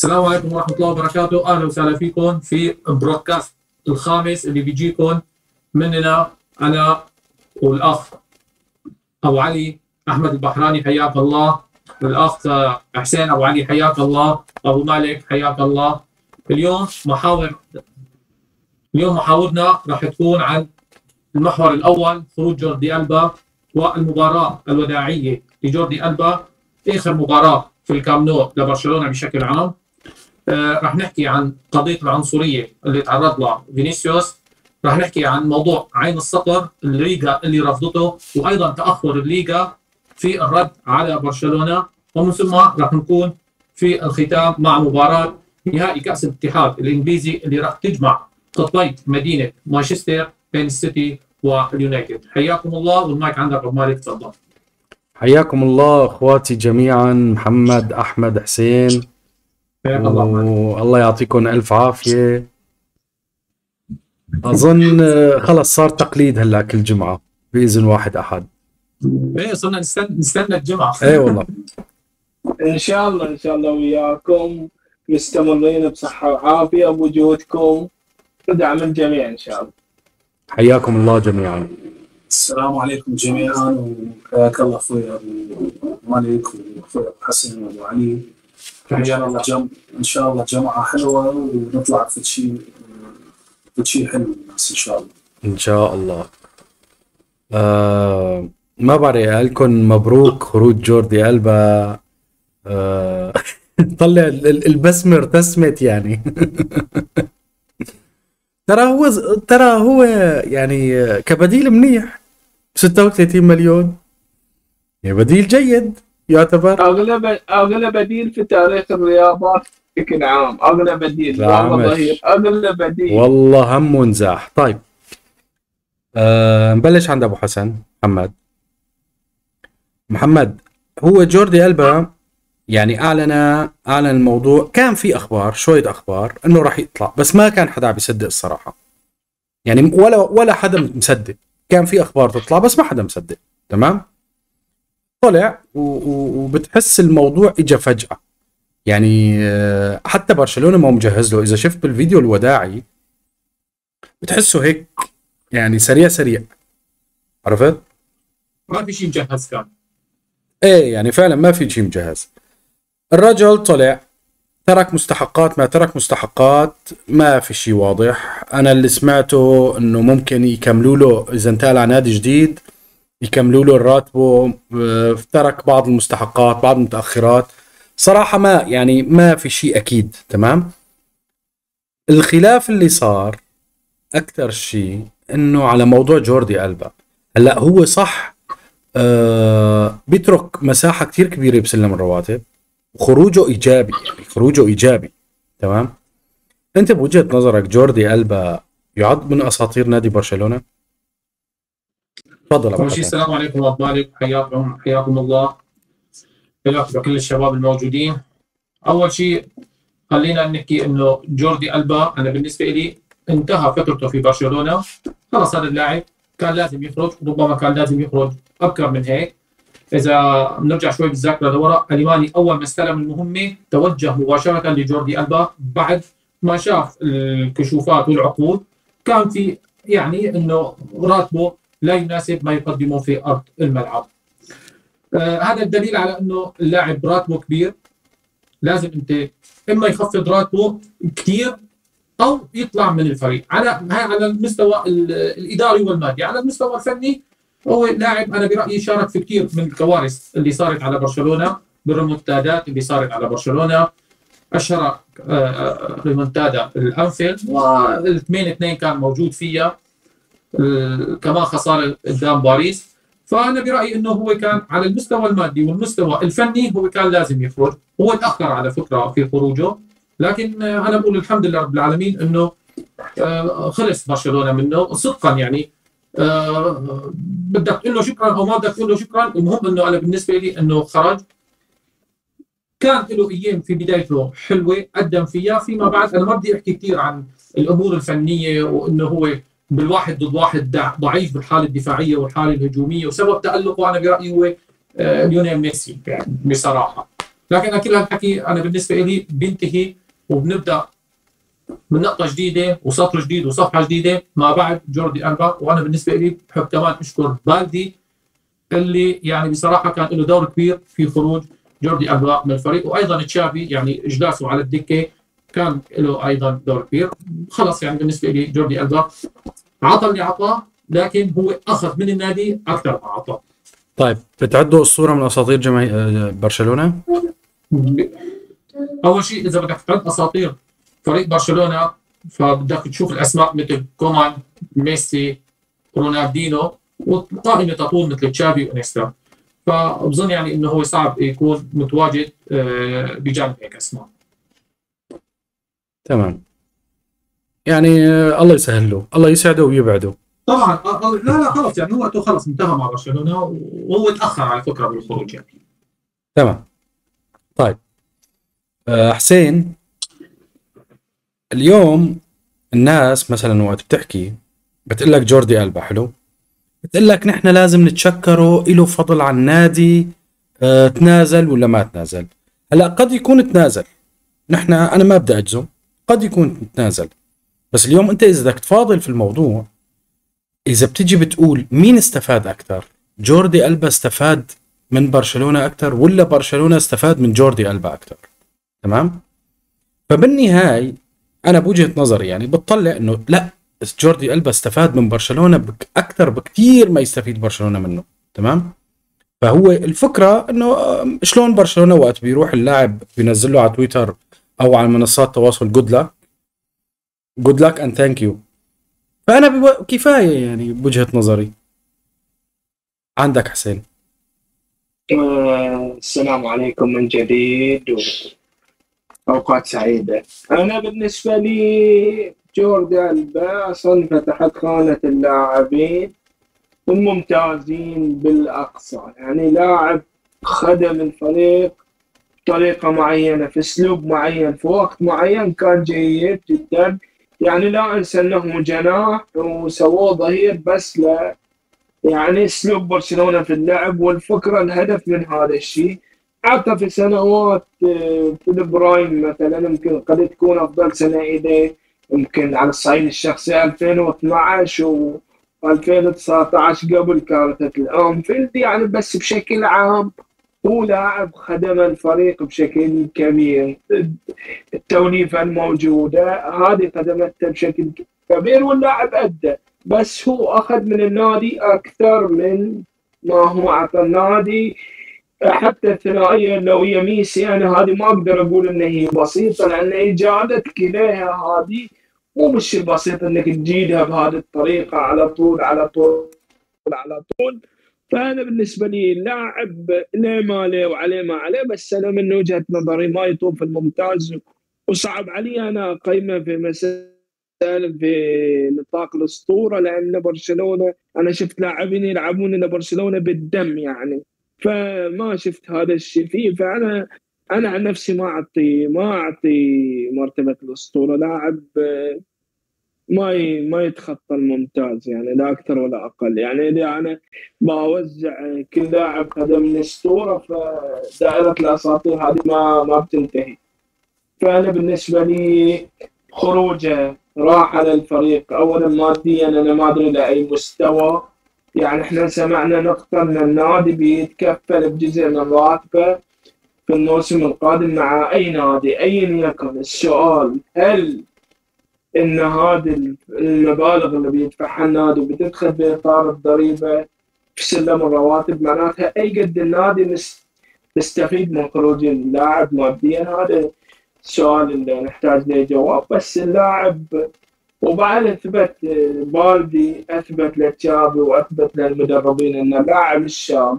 السلام عليكم ورحمة الله وبركاته. أهلا وسهلا فيكم في برودكاست الخامس اللي بيجيكم مننا أنا والأخ أبو علي أحمد البحراني حياك الله. الأخ حسين أبو علي حياك الله. أبو مالك حياك الله. اليوم محاور اليوم محاورنا راح تكون عن المحور الأول خروج جوردي ألبا والمباراة الوداعية لجوردي ألبا. آخر مباراة في الكامب نو لبرشلونة بشكل عام. رح نحكي عن قضية العنصرية اللي تعرض لها فينيسيوس. رح نحكي عن موضوع عين الصقر الليغا اللي رفضته وأيضا تأخر الليغا في الرد على برشلونة. ومن ثم رح نكون في الختام مع مباراة نهائي كأس الاتحاد الإنجليزي اللي راح تجمع قطبي مدينة مانشستر بين السيتي واليونايتد. حياكم الله والمايك عندك أبو مالك تفضل. حياكم الله أخواتي جميعا محمد أحمد حسين. والله يعطيكم ألف عافية. أظن آه، خلص صار تقليد هلا كل جمعة بإذن واحد أحد. إيه صرنا نستنى نستنى الجمعة. اي والله. إن شاء الله إن شاء الله وياكم. مستمرين بصحة وعافية بوجودكم. ودعم الجميع إن شاء الله. حياكم الله جميعا. السلام عليكم جميعا وحياك الله أخوي ابو مالك واخوي ابو حسن وابو علي إن شاء الله جم... إن شاء الله جمعه حلوة ونطلع في شيء في شيء حلو للناس إن شاء الله. إن شاء الله. آه ما بعرف لكم مبروك خروج جوردي ألبا؟ آه طلع ال- ال- البسمة ارتسمت يعني. ترى هو ترى هو يعني كبديل منيح. 36 مليون. يعني بديل جيد. يعتبر؟ اغلى اغلى بديل في تاريخ الرياضات بشكل عام. اغلى بديل لا، والله. ظهير. اغلى بديل والله هم ونزاح طيب. آه نبلش عند أبو حسن. محمد. محمد هو جوردي ألبا يعني اعلن أعلن الموضوع. كان في أخبار شوية أخبار إنه راح يطلع بس ما كان حدا عم يصدق الصراحة. يعني ولا ولا حدا مصدق. كان في أخبار تطلع بس ما حدا مصدق. تمام؟ طلع وبتحس الموضوع اجى فجأة. يعني آه، حتى برشلونة ما مجهز له. إذا شفت بالفيديو الوداعي بتحسه هيك يعني سريع سريع. عرفت؟ ما في شيء مجهز كان. إيه يعني فعلا ما في شيء مجهز. الرجل طلع ترك مستحقات ما ترك مستحقات ما في شيء واضح. أنا اللي سمعته إنه ممكن يكملوا له إذا انتقل على نادي جديد. يكملوا له راتبه آه، ترك بعض المستحقات بعض المتأخرات. صراحة ما يعني ما في شيء أكيد تمام؟ الخلاف اللي صار أكثر شيء إنه على موضوع جوردي ألبا. هلأ هو صح آه بيترك مساحة كثير كبيرة بسلم الرواتب وخروجه إيجابي يعني خروجه إيجابي تمام؟ أنت بوجهة نظرك جوردي ألبا يعد من أساطير نادي برشلونة؟ تفضل أبو السلام عليكم ابو مالك حياكم حياكم الله. لك وكل الشباب الموجودين. أول شيء خلينا نحكي إنه جوردي ألبا أنا بالنسبة لي انتهى فترته في برشلونة. خلص هذا اللاعب. كان لازم يخرج. ربما كان لازم يخرج أبكر من هيك. إذا بنرجع شوي بالذاكرة لورا أليماني أول ما استلم المهمة توجه مباشرة لجوردي ألبا. بعد ما شاف الكشوفات والعقود كان في يعني إنه راتبه لا يناسب ما يقدمه في أرض الملعب. آه هذا الدليل على إنه اللاعب راتبه كبير. لازم أنت إما يخفض راتبه كثير أو يطلع من الفريق. على على المستوى ال- الإداري والمادي، على المستوى الفني هو لاعب أنا برأيي شارك في كثير من الكوارث اللي صارت على برشلونة بالريمونتادات اللي صارت على برشلونة. أشهر آه، آه، ريمونتادا الأنفيلد والاثنين اثنين كان موجود فيها. كمان خساره قدام باريس. فأنا برأيي إنه هو كان على المستوى المادي والمستوى الفني هو كان لازم يخرج. هو تأخر على فكرة في خروجه. لكن أنا بقول الحمد لله رب العالمين إنه آه، خلص برشلونة منه. صدقا يعني آه، بدك تقول له شكرا أو ما بدك تقول له شكرا. المهم إنه أنا بالنسبة لي إنه خرج. كان له أيام في بدايته حلوة قدم فيها. فيما بعد أنا ما بدي أحكي كثير عن الأمور الفنية وإنه هو بالواحد ضد واحد ضعيف بالحالة الدفاعية والحالة الهجومية وسبب تألقه أنا برأيي هو آه، ليونيل ميسي يعني بصراحة. لكن كل هالحكي أنا بالنسبة لي بينتهي وبنبدأ من نقطة جديدة وسطر جديد وصفحة جديدة ما بعد جوردي ألبا. وأنا بالنسبة لي بحب كمان أشكر بالدي اللي يعني بصراحة كان له دور كبير في خروج جوردي ألبا من الفريق. وأيضا تشافي يعني إجلاسه على الدكة كان له أيضا دور كبير. خلص يعني بالنسبة لي جوردي ألبا عطى اللي عطاه لكن هو أخذ من النادي أكثر ما عطاه. طيب بتعدوا اسطوره من أساطير جماهير برشلونة؟ أول شيء إذا بدك تعد أساطير فريق برشلونة فبدك تشوف الأسماء مثل كومان ميسي رونالدينو وقائمه تطول مثل تشافي وإنيستا. فبظن يعني إنه هو صعب يكون متواجد آه، بجانب هيك أسماء. تمام. يعني الله يسهل له الله يسعده ويبعده. طبعا آه، آه، لا لا خلص يعني وقته خلص انتهى مع برشلونة وهو تاخر على فكرة بالخروج يعني. تمام. طيب. آه، حسين اليوم الناس مثلا وقت بتحكي بتقول لك جوردي ألبا حلو؟ بتقول لك نحن لازم نتشكره له فضل على النادي آه، تنازل ولا ما تنازل؟ هلأ قد يكون تنازل. نحن أنا ما بدي أجزم. قد يكون تنازل. بس اليوم انت اذا بدك تفاضل في الموضوع إذا بتجي بتقول مين استفاد أكثر؟ جوردي ألبا استفاد من برشلونة أكثر ولا برشلونة استفاد من جوردي ألبا أكثر؟ تمام؟ فبالنهاية أنا بوجهة نظري يعني بتطلع إنه لا جوردي ألبا استفاد من برشلونة بك أكثر بكثير ما يستفيد برشلونة منه تمام؟ فهو الفكرة إنه شلون برشلونة وقت بيروح اللاعب بينزل له على تويتر أو على منصات التواصل good luck good luck and thank you فأنا بو... كفاية يعني بوجهة نظري. عندك حسين. آه، السلام عليكم من جديد وأوقات سعيدة. أنا بالنسبة لي جوردي ألبا أصلا فتحت خانة اللاعبين الممتازين بالأقصى. يعني لاعب خدم الفريق بطريقة معينة في أسلوب معين في وقت معين كان جيد جدا. يعني لا أنسى أنه جناح وسووه ظهير بس لا. يعني أسلوب برشلونة في اللعب والفكرة الهدف من هذا الشيء. حتى في سنوات آه، في البرايم مثلا يمكن قد تكون أفضل سنة إليه. يمكن على الصعيد الشخصي 2012 و 2019 قبل كارثه الأنفيلد يعني بس بشكل عام. هو لاعب خدم الفريق بشكل كبير. التوليفة الموجودة هذه خدمته بشكل كبير واللاعب أدى بس هو أخذ من النادي أكثر من ما هو اعطى النادي. حتى الثنائية اللي ويا ميسي أنا هذه ما أقدر أقول ان هي بسيطة لأن اجادتك إليها هذه مو بالشيء بسيط إنك تجيدها بهذه الطريقة على طول على طول على طول. فأنا بالنسبة لي لاعب لا ما له وعليه ما عليه بس أنا من وجهة نظري ما يطوف الممتاز وصعب علي. أنا اقيمه في مسألة في نطاق الأسطورة لأن برشلونة أنا شفت لاعبين يلعبون لبرشلونة بالدم يعني. فما شفت هذا الشيء فيه. فأنا أنا عن نفسي ما أعطي ما أعطي مرتبة الأسطورة. لاعب ما ما يتخطى الممتاز يعني لا أكثر ولا أقل. يعني إذا أنا بوزع كل لاعب خدمني اسطوره فدائرة الأساطير هذه ما ما بتنتهي. فأنا بالنسبة لي خروجه راح على الفريق اولا ماديا أنا ما أدري لاي مستوى. يعني إحنا سمعنا نقطة إن النادي بيتكفل بجزء من راتبه في الموسم القادم مع أي نادي ايا يكن. السؤال هل إن هذه المبالغ اللي بيدفعها النادي بتدخل باطار الضريبة في سلم الرواتب معناتها أي قد النادي مس- مستفيد من خروج اللاعب ماديا. هذا السؤال اللي نحتاج له جواب. بس اللاعب وبعد أثبت بالدي أثبت لتشافي وأثبت للمدربين إن اللاعب الشاب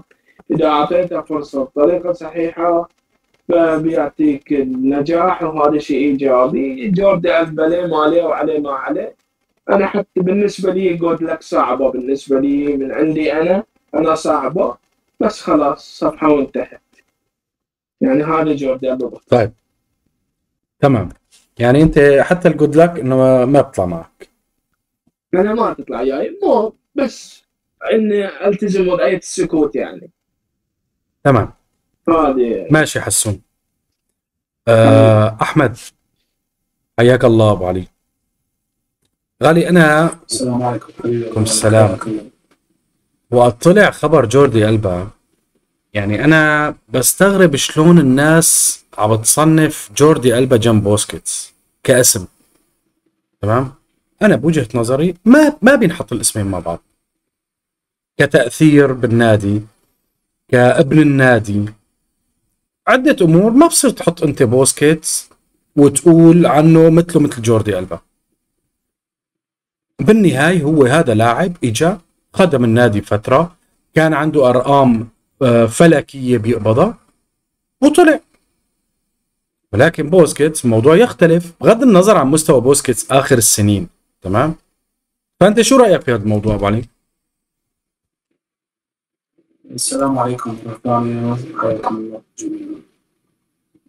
إذا أعطيته فرصة بطريقة صحيحة فبيعطيك النجاح وهذا شيء إيجابي. جوردي البا ما عليه وعليه ما عليه. أنا حتى بالنسبة لي قلت لك صعبة بالنسبة لي من عندي أنا أنا صعبة. بس خلاص صفحة وانتهت. يعني هذا جوردي البا طيب. تمام. يعني أنت حتى الجود لك إنه ما- بيطلع معك. أنا ما تطلع جاي. مو بس إني ألتزم وضعية السكوت يعني. تمام. ماشي حسون. آه أحمد حياك الله أبو علي. غالي أنا السلام عليكم حبيبي. عليكم السلام. وقت طلع خبر جوردي ألبا. يعني أنا بستغرب شلون الناس عم تصنف جوردي ألبا جنب بوسكيتس كاسم. تمام؟ أنا بوجهة نظري ما ما بينحط الاسمين مع بعض. كتأثير بالنادي كابن النادي. عدة أمور ما بصير تحط أنت بوسكيتس وتقول عنه مثله مثل جوردي ألبا. بالنهاية هو هذا لاعب إجا خدم النادي فترة كان عنده أرقام آه، فلكية بيقبضها وطلع. ولكن بوسكيتس الموضوع يختلف بغض النظر عن مستوى بوسكيتس آخر السنين تمام؟ فأنت شو رأيك في هذا الموضوع أبو علي؟ السلام عليكم مرة ثانية حياكم الله جميعا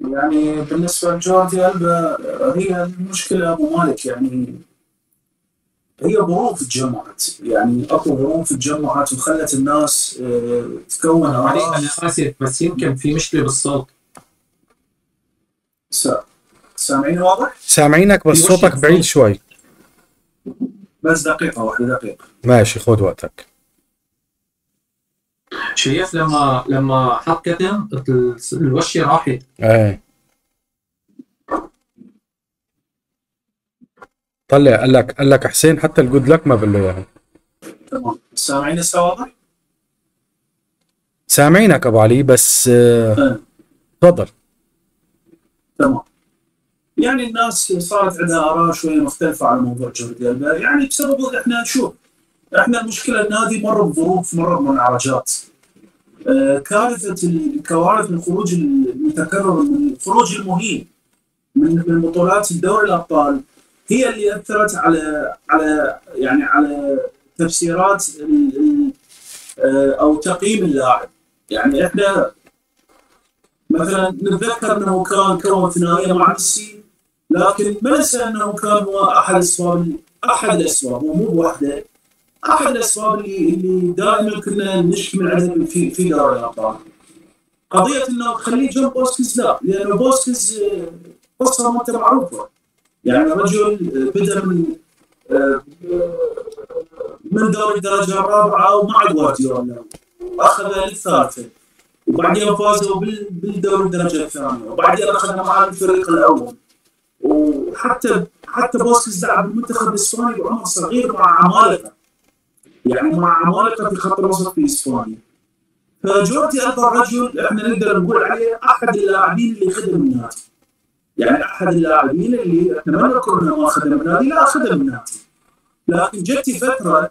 يعني بالنسبة لجوردي ألبا هي المشكلة أبو مالك يعني هي ظروف تجمعت يعني أكو ظروف تجمعت وخلت الناس آه، تكون أنا اسف بس يمكن في مشكلة بالصوت. سا- سامعيني واضح؟ سامعينك بس صوتك بعيد شوي. بس دقيقة واحدة دقيقة. ماشي خذ وقتك. شايف لما لما حط كتم ال- الوشة راحت إيه. طلع قال لك قال لك حسين حتى الجود لك ما بقول له اياها تمام. سامعيني هسه واضح؟ سامعينك أبو علي بس آه. تفضل. تمام. يعني الناس صارت عندها آراء شوية مختلفة على موضوع جوردي يعني بسبب إحنا شوف إحنا المشكلة النادي مر بظروف مر بمنعرجات آه، كارثة الكوارث من الخروج المتكرر من الخروج المهين من من بطولات الدوري الأبطال هي اللي أثرت على على يعني على تفسيرات آه، أو تقييم اللاعب. يعني إحنا مثلا نتذكر أنه كان كون ثنائيه مع ميسي لكن ما ننسى أنه كان هو أحد الاسباب أحد الأسباب ومو بواحده أحد الأسباب اللي اللي دائما كنا نشكي من عدم في في دوري الابطال قضية إنه خليه جنب بوسكيز لا لأنه بوسكيز آه، قصه ما انت معروفه يعني رجل آه، بدأ من آه، من دوري الدرجه الرابعه ومع جوارديولا واخذ للثالثة. وبعدين فازوا بال- بالدوري الدرجة الثانية. وبعدين اخذنا معاه الفريق الأول. وحتى حتى بوسكيز لعب بالمنتخب الإسباني بعمر صغير مع عمالقة. يعني مع عمالقه في خط الوسط في إسبانيا. فجوردي ألبا الرجل إحنا نقدر نقول عليه أحد اللاعبين اللي خدم النادي. يعني أحد اللاعبين اللي نذكر انه ما خدم النادي لا خدم النادي. لكن جت فترة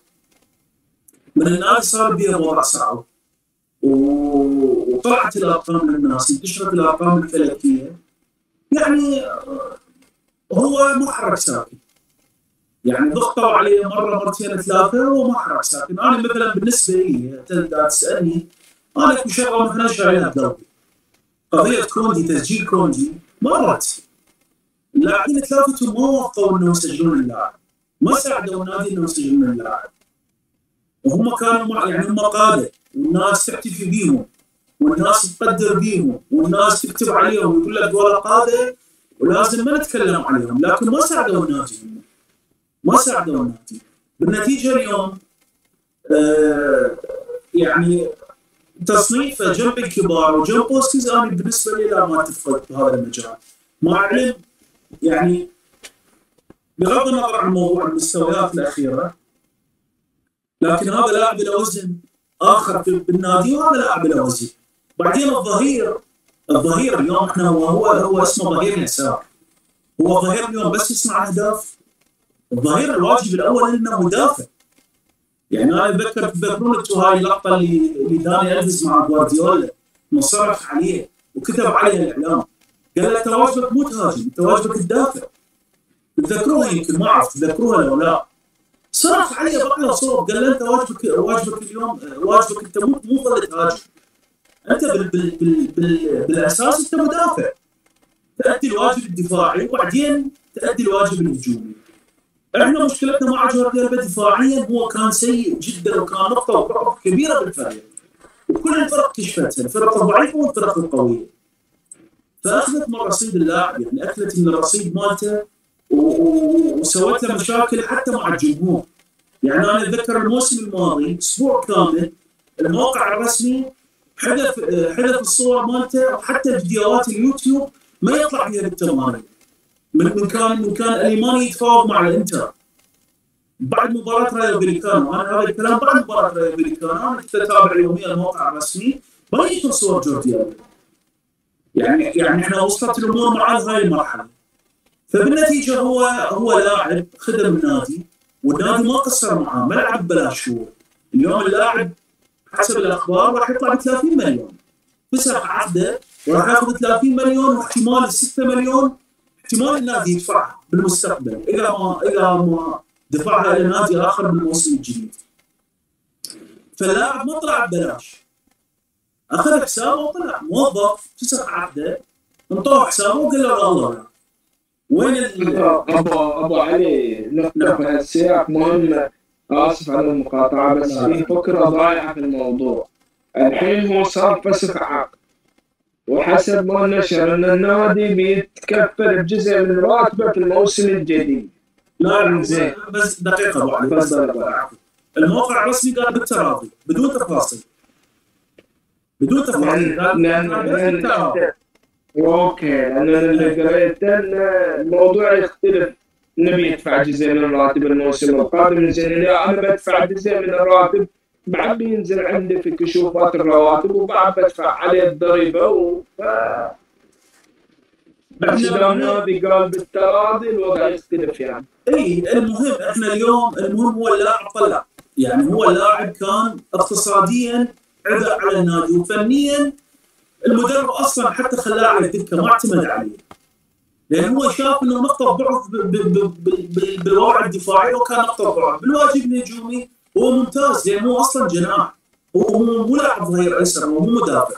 من النادي صار بيه وضع صعب. وطلعت الأرقام للناس انتشرت الأرقام الفلكية. يعني هو محرك ساكن يعني ضغطوا عليه مرة مرتين ثلاثة وهو محرك ساكن أنا مثلا بالنسبة لي تبدا تسألني أنا اكو شغله مثلا شايلها بقلبي قضية كوندي تسجيل كوندي مرت. اللاعبين ثلاثتهم ما وافقوا انه يسجلون اللاعب. ما ساعدوا النادي انه يسجلون اللاعب. وهم كانوا يعني هم قادة. والناس تحتفي بيهم. والناس تقدر بيهم. والناس تكتب عليهم ويقول لك ولا قادة. ولازم ما نتكلم عليهم. لكن ما ساعدوا النادي. ساعدوا النادي بالنتيجة اليوم آه يعني تصنيفه جنب الكبار وجنب بوسكيز أنا بالنسبة لي لا ما أتفق بهذا المجال. مع علم يعني بغض النظر عن موضوع المستويات الأخيرة لكن هذا لاعب له وزن آخر في بالنادي وهذا لاعب له وزن. بعدين الظهير الظهير اليوم إحنا هو, هو اسمه ظهير يسار. هو ظهير اليوم بس يصنع أهداف الظهير الواجب الأول إنه مدافع. يعني أنا أتذكر تذكرون هاي اللقطه اللي داني الفيز مع جوارديولا مصرح عليه وكتب عليها الإعلام. قال له أنت واجبك مو تهاجم أنت واجبك تدافع. تذكروها يمكن ما أعرف تذكروها لو لا. صرخ عليه بطل صوب قال له أنت واجبك واجبك اليوم واجبك أنت مو مو ظل تهاجم. أنت بال بال بال بال بالأساس أنت مدافع. تؤدي الواجب الدفاعي وبعدين تؤدي الواجب الهجومي. إحنا مشكلتنا مع جوردي ألبا دفاعيا هو كان سيء جدا وكان نقطة وضعف كبيره بالفريق وكل الفرق كشفتها الفرق الضعيفة والفرق القوية. فأخذت من رصيد اللاعب يعني اكلت من الرصيد مالته وسوت له مشاكل حتى مع الجمهور. يعني أنا أتذكر الموسم الماضي أسبوع كامل الموقع الرسمي حذف حذف الصور مالته وحتى فيديوهات اليوتيوب ما يطلع فيها بالتمارين. من كان من كان اليماني يتفاوض مع الانتر بعد مباراة رايو فيليكانو أنا هذا الكلام بعد مباراة رايو فيليكانو أنا كنت اتابع يوميا الموقع الرسمي. ما ينشر صور جوردي. يعني يعني إحنا وصلت الأمور معاه لهاي المرحلة. فبالنتيجة هو هو لاعب خدم النادي والنادي ما قصر معاه ما لعب ببلاش هو اليوم اللاعب حسب الأخبار راح يطلع ب 30 مليون. فسخ عقده وراح ياخذ 30 مليون واحتمال 6 مليون. احتمال النادي يدفعها بالمستقبل؟ إذا ما إذا ما دفعها إلى نادي آخر بالموسم الجديد. فاللاعب ما طلع ببلاش. أخذ حسابه وطلع. موظف فسخ عقده انطوه حسابه وقال له والله وين ابو ابو علي نقطة في هالسياق مهمة آسف على المقاطعة بس في فكرة ضايعة في الموضوع. الحين هو صار فسخ عقد. وحسب ما نشر ان النادي بيتكفل بجزء من راتبه في الموسم الجديد. لا زين. بس دقيقة أبو علي بس عفوا. الموقع الرسمي قال بالتراضي بدون تفاصيل. بدون تفاصيل. قال بس لأن- بالتراضي أوكي لأن اللي قريته الموضوع يختلف. نبي يدفع جزء من راتب الموسم القادم. زين أنا بدفع جزء من الراتب بعد بينزل عندي في كشوفات الرواتب وبعد بدفع عليه الضريبة و ف... بس النادي قال بالتراضي الوضع يختلف يعني. إي المهم إحنا اليوم المهم هو اللاعب طلع. يعني هو اللاعب كان اقتصاديا عبء على النادي وفنيا المدرب أصلا حتى خلاه على الدكه ما اعتمد عليه. لأن هو شاف إنه نقطه ضعف ب- ب- ب- ب- ب- بالوضع الدفاعي وكان نقطه ضعف. بالواجب الهجومي هو ممتاز لأنه هو أصلا جناح هو مو لاعب ظهير ايسر هو مو مدافع.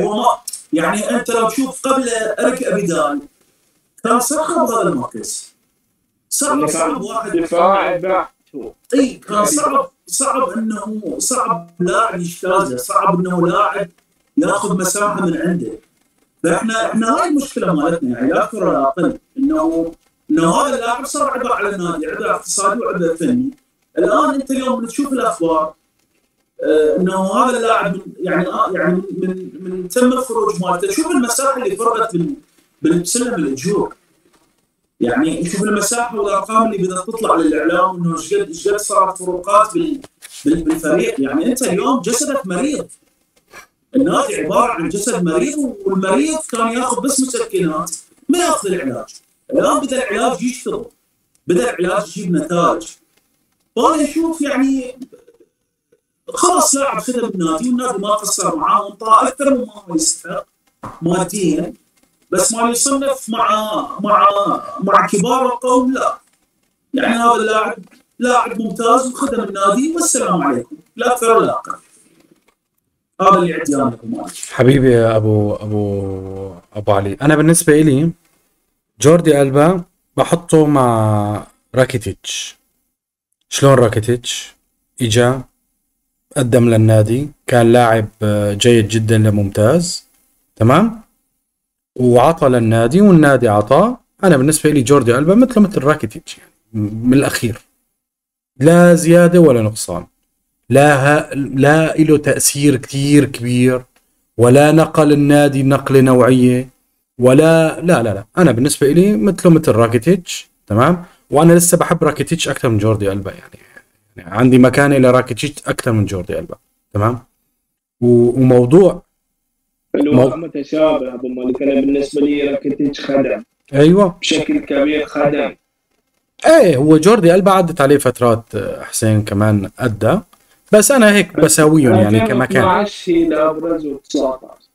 هو ما يعني أنت لو تشوف قبل أريك ابيدال كان صخب هذا المركز. صعب صعب واحد هو إي كان صعب صعب انه صعب لاعب يجتازه صعب انه لاعب يأخذ مساحة من عنده. فاحنا إحنا هاي المشكلة مالتنا يعني لا أكثر ولا أقل انه إنه هذا اللاعب صار عبء على النادي عبء اقتصادي وعبء فني. الآن أنت اليوم تشوف الأخبار آه، إنه هذا اللاعب يعني آه، يعني من من تم الخروج مالته. شوف المساحة اللي بال- بالسلم الاجور يعني شوف المساحة والأرقام اللي بدات تطلع للإعلام إنه إيش قد إيش قد صارت فروقات بال- بال- بالفريق. يعني أنت اليوم جسدك مريض. النادي عبارة عن جسد مريض والمريض كان يأخذ بس مسكنات ما يأخذ العلاج. الآن بدأ العلاج يشتغل بدأ العلاج يجيب نتائج. وأنا أشوف يعني خلاص لاعب خدم النادي والنادي ما قصر معاه وانطاه أكثر مما هو يستحق ماديا بس ما يصنف مع مع مع كبار القوم لا. يعني هذا اللاعب لاعب ممتاز وخدم النادي والسلام عليكم. لا أكثر ولا أقل هذا اللي عندي أنا حبيبي يا ابو ابو أبو علي. أنا بالنسبة لي جوردي ألبا بحطه مع راكيتيتش. شلون راكيتيتش إجا قدم للنادي كان لاعب آه، جيد جدا لممتاز تمام؟ وعطى للنادي والنادي عطاه. أنا بالنسبة لي جوردي ألبا مثله مثل راكيتيتش يعني من الأخير. لا زيادة ولا نقصان. لا ه... لا له تأثير كتير كبير ولا نقل النادي نقلة نوعية ولا لا لا لا. أنا بالنسبة لي مثله مثل راكيتيتش تمام؟ وأنا لسه بحب راكيتيتش أكثر من جوردي ألبا يعني, يعني عندي مكانة لراكيتيتش أكثر من جوردي ألبا. تمام. وموضوع الوضع متشابه أبو مالك. أنا بالنسبة لي راكيتيتش خدم. أيوه. بشكل كبير خدم. إيه هو جوردي ألبا عدت عليه فترات آه، حسين كمان أدى. بس أنا هيك بساويهم يعني كمكان. 2012 هي الابرز و19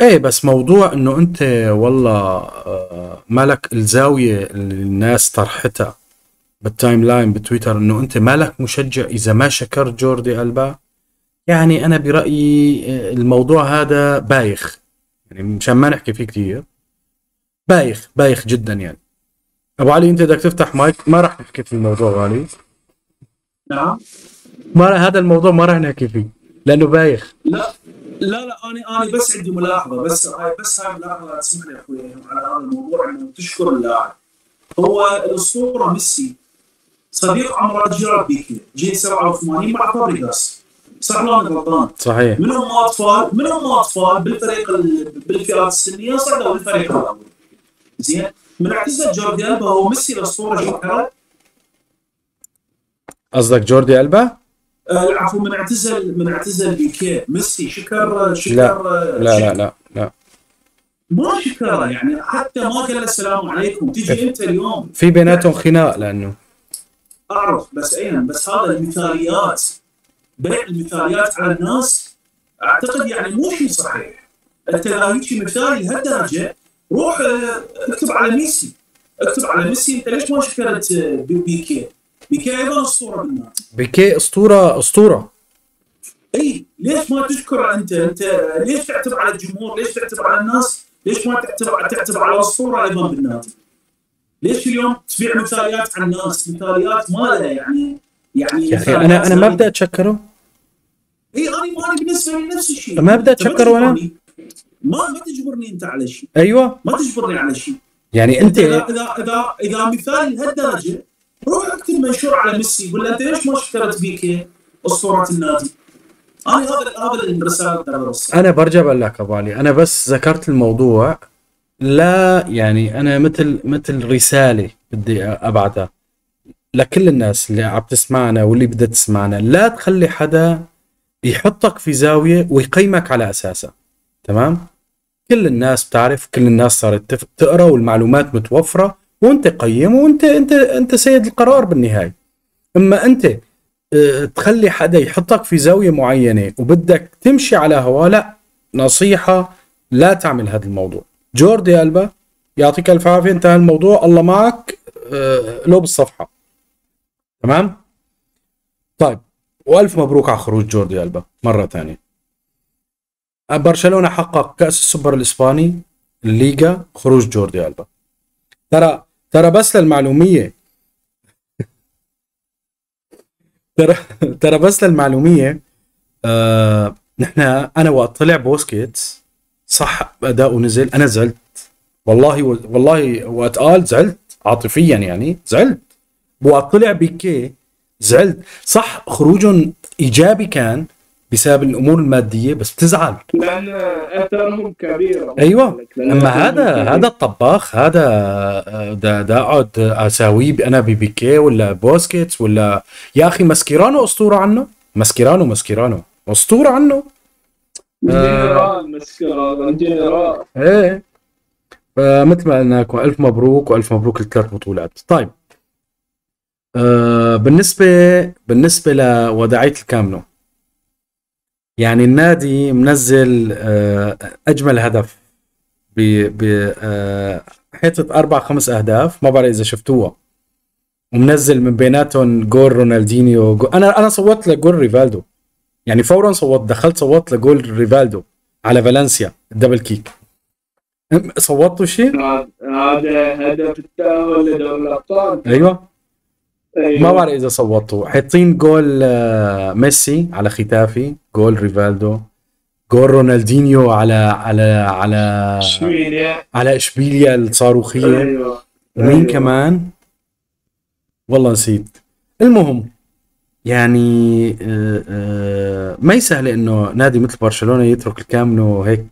إيه بس موضوع إنه أنت والله آه، مالك الزاوية اللي الناس طرحتها بال timeline بتويتر إنه أنت مالك مشجع إذا ما شكرت جوردي ألبا. يعني أنا برأيي آه، الموضوع هذا بايخ. يعني مشان ما نحكي فيه كثير بايخ بايخ جدا يعني. أبو علي أنت بدك تفتح مايك؟ ما راح نحكي في الموضوع علي. نعم. ما هذا الموضوع ما راح نحكي فيه لأنه بايخ. لا. لا لا أنا أنا بس عندي ملاحظة بس هاي بس هاي ملاحظة تسمح لي أخوي على هذا الموضوع إنه تشكر اللاعب. هو الأسطورة ميسي صديق عمره جيرارد بيكي جيل 87 مع فابريجاس صح ولا أنا غلطان؟ صحيح. منهم أطفال منهم أطفال بالفريق ال- بالفئات السنية صعدوا للفريق الأول؟ زين. من اعتزل جوردي ألبا هو ميسي الأسطورة شكرا قصدك جوردي ألبا؟ آه، العفو من اعتزل من اعتزل بيكي ميسي شكر شكر لا. لا لا لا لا. ما شكره يعني حتى ما قال السلام عليكم. تجي أنت اليوم. في بيناتهم خناق لأنه. أعرف بس أين؟ بس هذا المثاليات. بيع المثاليات على الناس أعتقد يعني مو شيء صحيح. أنت اذا هيك مثالي لهالدرجة. روح آه، اكتب على ميسي. اكتب على ميسي أنت ليش ما شكرت بي- بيكي؟ بيكي أيضا أسطورة بالناس بيكي أسطورة أسطورة. اي ليش ما تشكر أنت أنت ليش تعتب على الجمهور؟ ليش تعتب على الناس؟ ليش ما تعتب تعتب على الأسطورة أيضا بالنادي ليش اليوم تبيع مثاليات على الناس؟ مثاليات ما لها يعني يعني يا أخي أنا أنا ما بدي أتشكره. اي أنا ما أنا بالنسبة لي نفس الشيء. ما أتشكر وأنا؟ تجبرني. ما ما تجبرني أنت على شيء. أيوه. ما تجبرني على شيء. يعني أنت إذا إذا إذا إذا مثالي لهالدرجه روح اكتب منشور على ميسي قول له أنت ليش ما شكرت بيك أسطورة النادي؟ أنا هذا هذا الرساله. أنا برجع بقول لك أبو علي أنا بس ذكرت الموضوع لا يعني أنا مثل مثل رسالة بدي ابعتها لكل الناس اللي عم تسمعنا واللي بدها تسمعنا لا تخلي حدا يحطك في زاوية ويقيمك على أساسها تمام كل الناس بتعرف كل الناس صارت تقرأ والمعلومات متوفرة وانت قيم وانت انت انت سيد القرار بالنهاية. اما انت آه، تخلي حدا يحطك في زاوية معينة وبدك تمشي على هوا لا نصيحة لا تعمل هذا الموضوع. جوردي ألبا يعطيك ألف عافية انتهى الموضوع. الله معك آه، لو بالصفحة. تمام؟ طيب وألف مبروك على خروج جوردي ألبا مرة ثانية. برشلونة حقق كأس السوبر الإسباني الليغا خروج جوردي ألبا. ترى ترى بس للمعلومية. ترى ترى بس للمعلومية آه نحن أنا وقت طلع بوسكيتس صح اداؤه نزل أنا زعلت. والله والله وقت قال زعلت عاطفيا يعني زعلت. وقت طلع بيكي زعلت. صح خروجهم إيجابي كان بسبب الأمور المادية بس بتزعل. لأن اثرهم كبير. أيوه. أما هذا كبير. هذا الطباخ هذا آه، دا, دا أقعد أساويه أنا ببيكي ولا بوسكيتس ولا يا أخي ماسكيرانو أسطورة عنه. ماسكيرانو ماسكيرانو أسطورة عنه. جنرال ماسكيرانو جنرال. إيه. فمثل ما قلنا لكم الف مبروك وألف مبروك الثلاث بطولات. طيب. آه بالنسبة بالنسبة لوداعيه الكامنو يعني النادي منزل آه أجمل هدف ب ب آه حيطه أربع خمس أهداف ما بعرف إذا شفتوها. ومنزل من بيناتهم جول رونالدينيو. جول أنا أنا صوت لجول ريفالدو. يعني فورا صوت دخلت صوت لجول ريفالدو على فالنسيا ال double kick. صوتوا شيء؟ هذا هدف التأهل لدوري الأبطال. أيوه. أيوة. ما بعرف إذا صوتوا. حاطين جول آه، ميسي على ختافي جول ريفالدو جول رونالدينيو على على على إشبيليا. على إشبيليا الصاروخية. أيوه. ومين أيوة. كمان؟ والله نسيت. المهم يعني آه، آه، ما يسهل إنه نادي مثل برشلونة يترك الكامنو هيك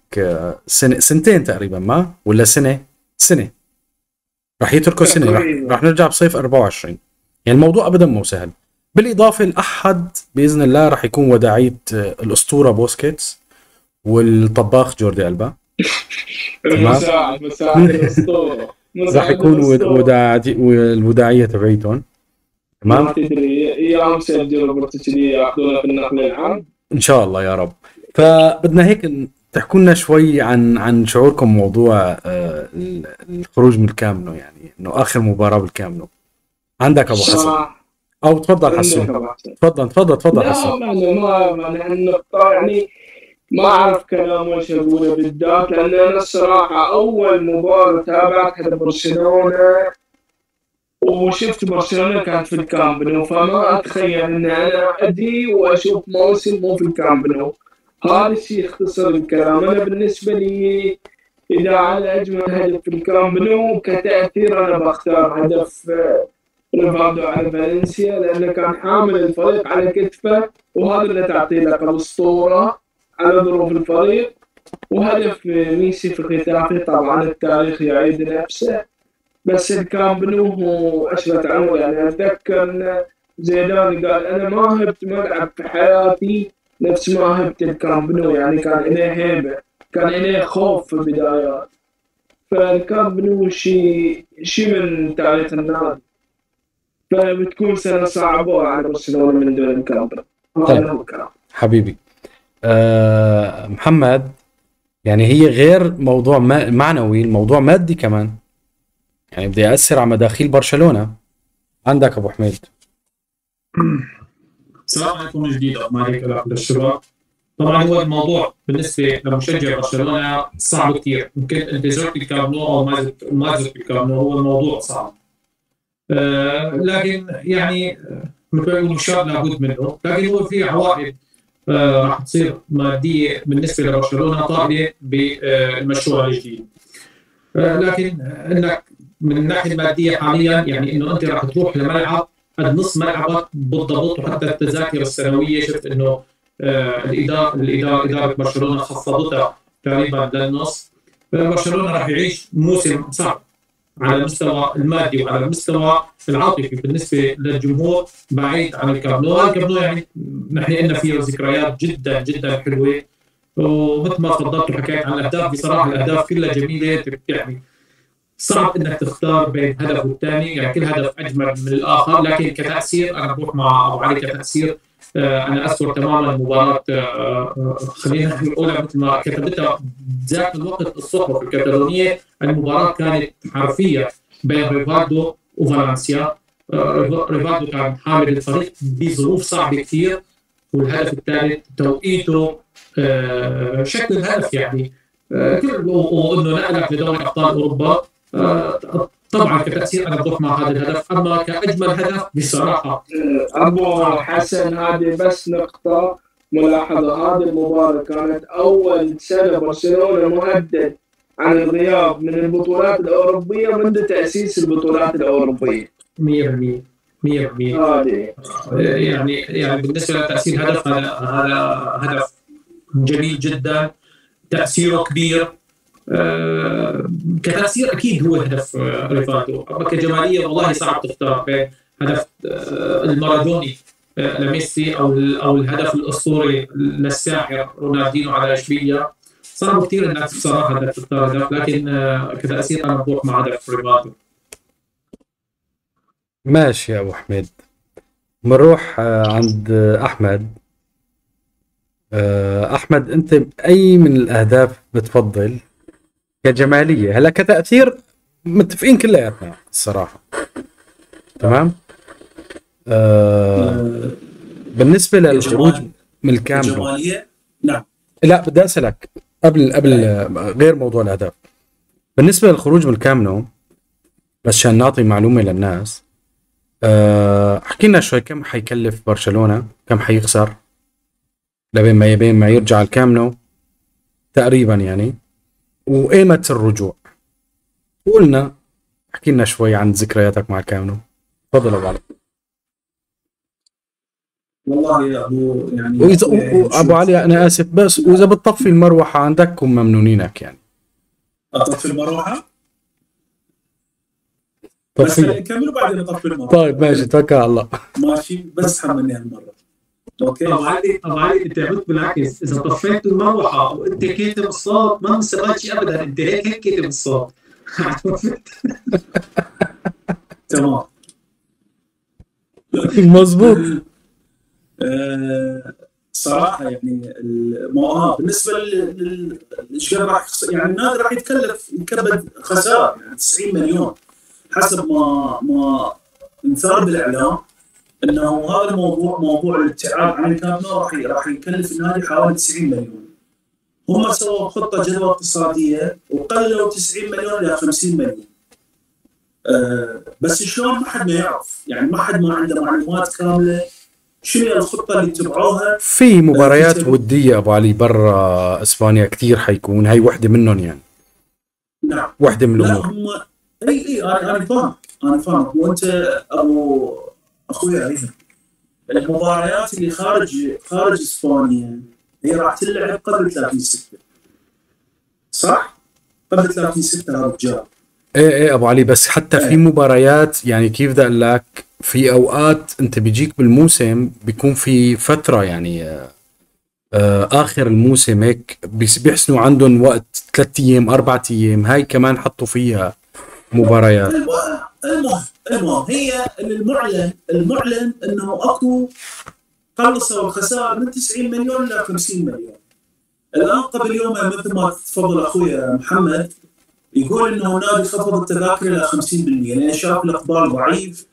سنة سنتين تقريبا ما؟ ولا سنة؟ سنة. راح يتركوا سنة. راح. راح نرجع بصيف 24 يعني الموضوع ابدا مو سهل. بالإضافة لأحد بإذن الله راح يكون وداعيه الأسطورة بوسكيتس والطباخ جوردي ألبا. مساعد راح يكون الوداعيه تبعيتهم ما تمام؟ تدري سجلوا ياخذونه في النقل العام. إن شاء الله يا رب. فبدنا هيك تحكوا لنا شوي عن عن شعوركم موضوع آه، ال- الخروج من الكامنو يعني إنه آخر مباراة بالكامنو عندك أبو حسن. صراحة أو تفضل حسن. تفضل تفضل تفضل لا حسن. ما ما يعني ما أعرف كلام وش أقوله بالذات لأن أنا الصراحة أول مباراة تابعتها لبرشلونة وشفت برشلونة كانت في الكامب نو فما أتخيل إن أنا أجي وأشوف موسم مو في الكامب نو هذا الشيء يختصر الكلام. أنا بالنسبة لي إذا على أجمل هدف في الكامب نو كتأثير أنا بختار هدف ريفالدو على فالنسيا لأنه كان حامل الفريق على كتفه وهذا اللي تعطيه لقب اسطوره على ظروف الفريق. وهدف ميسي في ختافه طبعا التاريخ يعيد نفسه. بس الكامب نو هو عشرة عمر يعني أتذكر إن زيدان قال أنا ما هبت ملعب في حياتي نفس ما هبت الكامب نو يعني كان إليه هيبة كان إليه خوف في البدايات. فالكامب نو شيء شيء من تاريخ النادي. فبتكون سنة صعبة على برشلونه من دون نو طيب. هذا هو الكلام حبيبي أه محمد يعني هي غير موضوع معنوي الموضوع مادي كمان. يعني بده يأثر على مداخيل برشلونة. عندك أبو حميد. السلام عليكم جديد ما عليك الشباب طبعا هو الموضوع بالنسبة لمشجع برشلونة صعب كثير يمكن أنت زرت الكامب نو أو ما زرتو هو الموضوع صعب. لكن يعني آه، مثل شاب لابد منه. لكن هو في عوائد آه راح تصير مادية بالنسبة لبرشلونة طائلة بالمشروع الجديد. آه لكن إنك من الناحية المادية حاليا يعني إنه أنت راح تروح لملعب قد نص ملعبك بالضبط وحتى التذاكر السنوية شفت إنه آه، الاداره الاداره إدارة برشلونة خفضتها تقريبا للنص. آه، برشلونة راح يعيش موسم صعب. على المستوى المادي وعلى المستوى العاطفي بالنسبة للجمهور بعيد عن الكامب نو يعني نحن لنا فيه ذكريات جدا جدا حلوة. ومثل ما تفضلت وحكيت عن الأهداف بصراحة الأهداف كلها جميلة. يعني صعب إنك تختار بين هدف والثاني يعني كل هدف أجمل من الآخر لكن كتأثير أنا بروح مع أبو علي كتأثير. أنا اذكر تماما مباراة آه، آه، خلينا نقولها مثل ما كتبتها ذاك الوقت الصحف الكتالونيه المباراة كانت حرفية بين ريفاردو وفالنسيا. آه، ريفاردو كان حامل الفريق بظروف صعبة كثير. والهدف الثالث توقيته آه، شكل الهدف يعني. آه، وإنه نقلك لدوري أبطال أوروبا آه، طبعا كتأثير أنا بروح مع هذا الهدف أما كأجمل هدف بصراحة. أبو حسن هذه بس نقطة. ملاحظة هذه المباراة كانت أول سنة برشلونة مهدد عن الغياب من البطولات الأوروبية منذ تأسيس البطولات الأوروبية. 100% 100% هذه. يعني يعني بالنسبة لتأثير هدف هذا هدف جميل جدا. تأثيره كبير. كتأثير أكيد هو هدف آه، ريفاردو أما كجمالية والله صعب تختار بين هدف آه، المارادوني آه، لميسي أو أو الهدف الأسطوري للساحر رونالدينو على إشبيليا. صعب كثير إنك بصراحة إنك تختار هدف لكن آه، كتأثير أنا بروح مع هدف ريفاردو ماشي يا أبو حميد. بنروح آه، عند آه، أحمد. آه، أحمد أنت أي من الأهداف بتفضل؟ كجمالية. هلا كتأثير متفقين كلياتنا الصراحة. تمام؟ آه، بالنسبة للخروج من. الجماليه نعم. لا بدي أسألك قبل قبل غير موضوع الأهداف. بالنسبة للخروج من الكام نو بس عشان نعطي معلومة للناس أه احكي لنا شوي كم حيكلف برشلونة؟ كم حيخسر؟ لبين ما يبين ما يرجع الكام نو تقريبا يعني. وايمت الرجوع. قولنا احكي لنا شوي عن ذكرياتك مع الكام نو تفضل أبو علي. والله يا أبو يعني واذا يعني و- و- ابو علي أنا آسف بس وإذا بتطفي المروحة عندك كن ممنونينك يعني. أطفي المروحة؟ بس طفي نكمل وبعدين أطفي المروحة. طيب ماشي توكل على الله. ماشي بس حملني هالمرة. أوكي ابو علي أنت عملت بالعكس إذا طفيت المروحة وأنت كاتب الصوت ما مستفاد شيء ابدا أنت هيك هيك كاتب الصوت تمام. مزبوط آه، صراحة يعني المو... آه بالنسبة لل- لل- إيش قد راح يعني النادي راح يتكلف يكبد خسائر يعني 90 مليون حسب ما ما انثار بالإعلام. إنه هذا الموضوع موضوع الابتعاد عن الكامب نو راح راح يكلف النادي حوالي 90 مليون. هم سووا خطة جدوى اقتصادية وقللوا 90 مليون إلى 50 مليون. آه بس شلون؟ ما حد ما يعرف. يعني ما حد ما عنده معلومات كاملة. شنو الخطة اللي اتبعوها في مباريات ودية أبو علي برا إسبانيا كثير حيكون. هاي وحدة منهم يعني. نعم. وحدة من لا الأمور. هم إي إي أنا أنا فاهم. أنا فاهم. وأنت ابو أخوي أيضا المباريات اللي خارج خارج إسبانيا هي راح تلعب قبل 30 6 صح؟ قبل 30 6 هذا الرجال إيه إيه أبو علي بس حتى في إيه. مباريات يعني كيف بدي أقول لك في أوقات أنت بيجيك بالموسم بيكون في فترة يعني آه، آه، آخر الموسم هيك بيحسنوا عندهم وقت ثلاث أيام أربع أيام هاي كمان حطوا فيها مباريات. الم- المهم المهم هي المعلن المعلن إنه أكو خلصوا الخسائر من 90 مليون إلى 50 مليون. الآن قبل يومين مثل ما تفضل أخوي محمد يقول إنه النادي خفض التذاكر إلى 50% لأن شاف الاقبال ضعيف.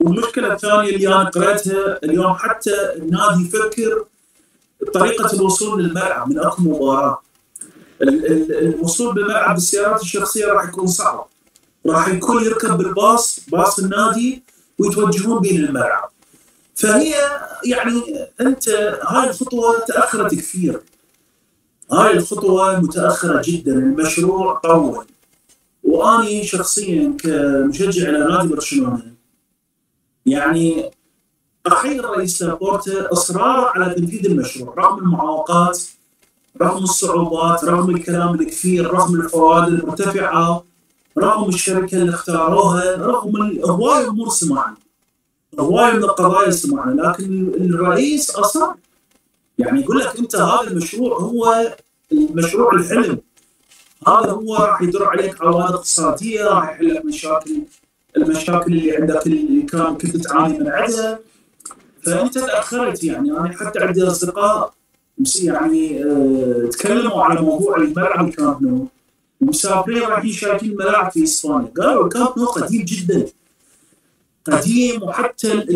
والمشكلة الثانية اللي أنا قريتها اليوم حتى النادي يفكر طريقة الوصول للملعب من أكو مباراة. الوصول بالملعب بالسيارات الشخصية راح يكون صعب. راح يكون يركب بالباص باص النادي ويتوجهون بين الملعب. فهي يعني أنت هاي الخطوة تأخرت كثير. هاي الخطوة متأخرة جدا المشروع طول. وأني شخصيا كمشجع لنادي برشلونة يعني أحيي الرئيس لابورتا اصراره على تنفيذ المشروع رغم المعوقات رغم الصعوبات رغم الكلام الكثير رغم الفوائد المرتفعة رغم الشركة اللي اختاروها رغم هواي امور سمعنا. هواي من القضايا سمعنا. لكن الرئيس اصر يعني يقول لك أنت هذا المشروع هو المشروع الحلم. هذا هو راح يدر عليك عوائد اقتصادية راح يحل لك مشاكل المشاكل اللي عندك اللي كان كنت تعاني من عندها فأنت تأخرت يعني. أنا حتى عندي أصدقاء يعني آه، تكلموا على موضوع الملعب الكامب نو ومسافرين رايحين شايفين ملاعب في إسبانيا. قالوا الكامب نو قديم جدا. قديم وحتى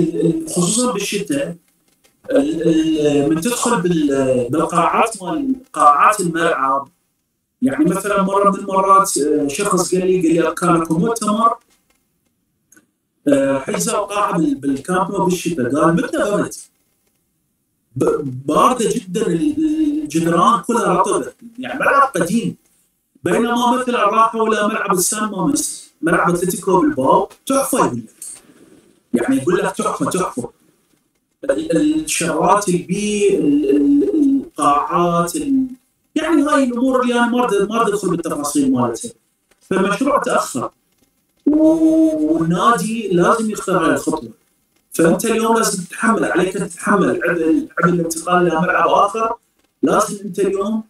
خصوصا بالشتاء. ال- ال- من تدخل بال- بالقاعات مال قاعات الملعب. يعني مثلا مرة من المرات آه، شخص قال لي قال لي كان اكو مؤتمر آه، حجزوا قاعه بال- بالكامب نو بالشتاء. قال متى ب- باردة جدا ال- الجدران كلها رطبه يعني ملعب قديم. بينما مثلا راحوا إلى ملعب السان مامس ملعب أتلتيكو بلباو تحفة يقول لك. يعني يقول لك تحفة تحفة. ال- الشغلات البي ال- ال- القاعات ال- يعني هاي الأمور اللي أنا ما ما أدخل بالتفاصيل مالتها. فالمشروع تأخر. والنادي لازم يختار الخطوة. فأنت اليوم لازم تتحمل عليك تتحمل عبء عبء الانتقال إلى ملعب آخر. لازم أنت اليوم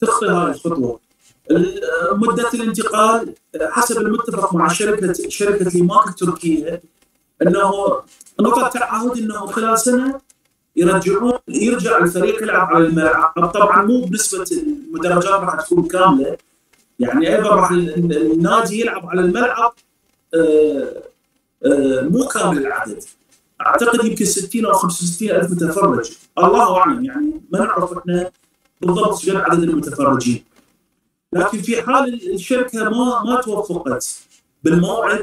تخطي هاي الخطوة. ال- مدة الانتقال حسب المتفق مع شركة شركة ليماك التركية أنه نقطة تعهد أنه خلال سنة يرجعون يرجع الفريق يلعب على الملعب. طبعا مو بنسبة المدرجات راح تكون كاملة. يعني أيضا راح ال- النادي يلعب على الملعب آه، آه، مو كامل العدد. أعتقد يمكن 60 أو 65 ألف متفرج الله أعلم يعني ما نعرف إحنا بالضبط شنو عدد المتفرجين لكن في حال الشركة ما ما توفقت بالموعد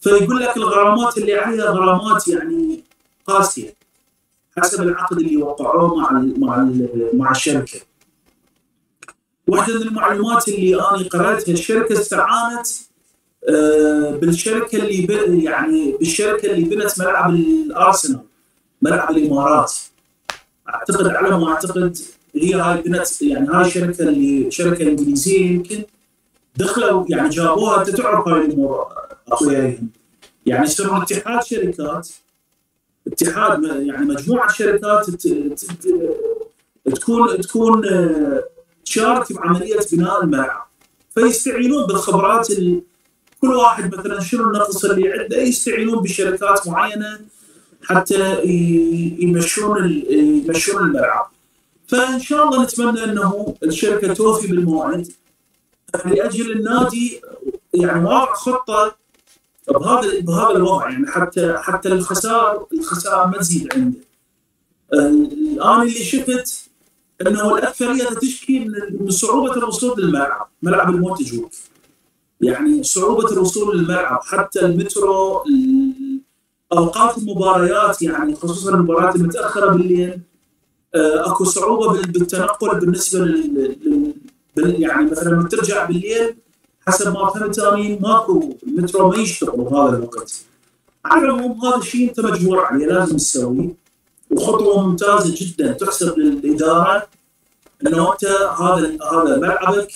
فيقول لك الغرامات اللي عليها غرامات يعني قاسية حسب العقد اللي وقعوه مع مع مع الشركة. واحدة من المعلومات اللي أنا قرأتها الشركة استعانت بالشركة اللي يعني بالشركة اللي بنت ملعب الأرسنال ملعب الإمارات. أعتقد على ما أعتقد هي هاي بنت يعني هاي الشركة اللي شركة إنجليزية يمكن دخلوا يعني جابوها أنت تعرف هاي الأمور اخويا يعني يصيرون اتحاد شركات اتحاد يعني مجموعة شركات تكون تكون آه، تشارك بعمليه بناء الملعب. فيستعينون بالخبرات ال- كل واحد مثلا شنو النقص اللي عنده يستعينون بشركات معينة حتى يمشون يمشون الملعب فإن شاء الله نتمنى إنه الشركة توفي بالموعد لأجل النادي يعني وضع خطه بهذا بهذا الوضع يعني حتى حتى الخسائر الخسائر ما تزيد عنده. الآن اللي شفت إنه الأكثرية تشكي من صعوبة الوصول للملعب، ملعب المونتجوك. يعني صعوبة الوصول للملعب حتى المترو ال- اوقات المباريات يعني خصوصا المباريات المتأخرة بالليل آه، أكو صعوبة بال- بالتنقل بالنسبة لل يعني مثلا لما ترجع بالليل حسب ما فهمت اني ماكو المترو ما يشتغل بهذا الوقت. على العموم هذا الشيء أنت مجبور عليه لازم تسويه وخطوة ممتازة جدا تحسب للإدارة إنه أنت هذا هذا ملعبك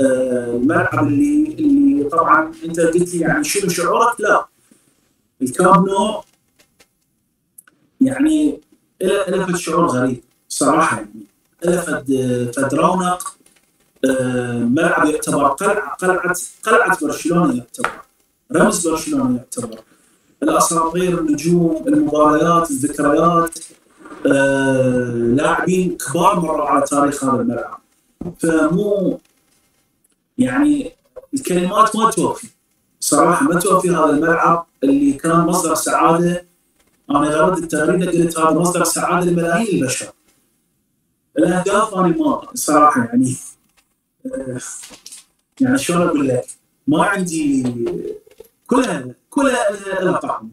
الملعب اللي اللي طبعا أنت قلت لي يعني شنو شعورك؟ لا. الكامب نو يعني فد شعور غريب صراحة يعني. فد فد رونق آه، ملعب يعتبر قلعة قلعة قلعة برشلونة يعتبر رمز برشلونة يعتبر. الأساطير النجوم المباريات الذكريات آه، لاعبين كبار مروا على تاريخ هذا الملعب. فمو يعني الكلمات ما توفي. صراحة ما توفي هذا الملعب اللي كان مصدر سعادة. أنا غرض التغريده قلت هذا مصدر سعادة لملايين البشر. الأهداف أنا ما صراحة يعني يعني شلون أقول لك؟ ما عندي كلها كلها لها طعم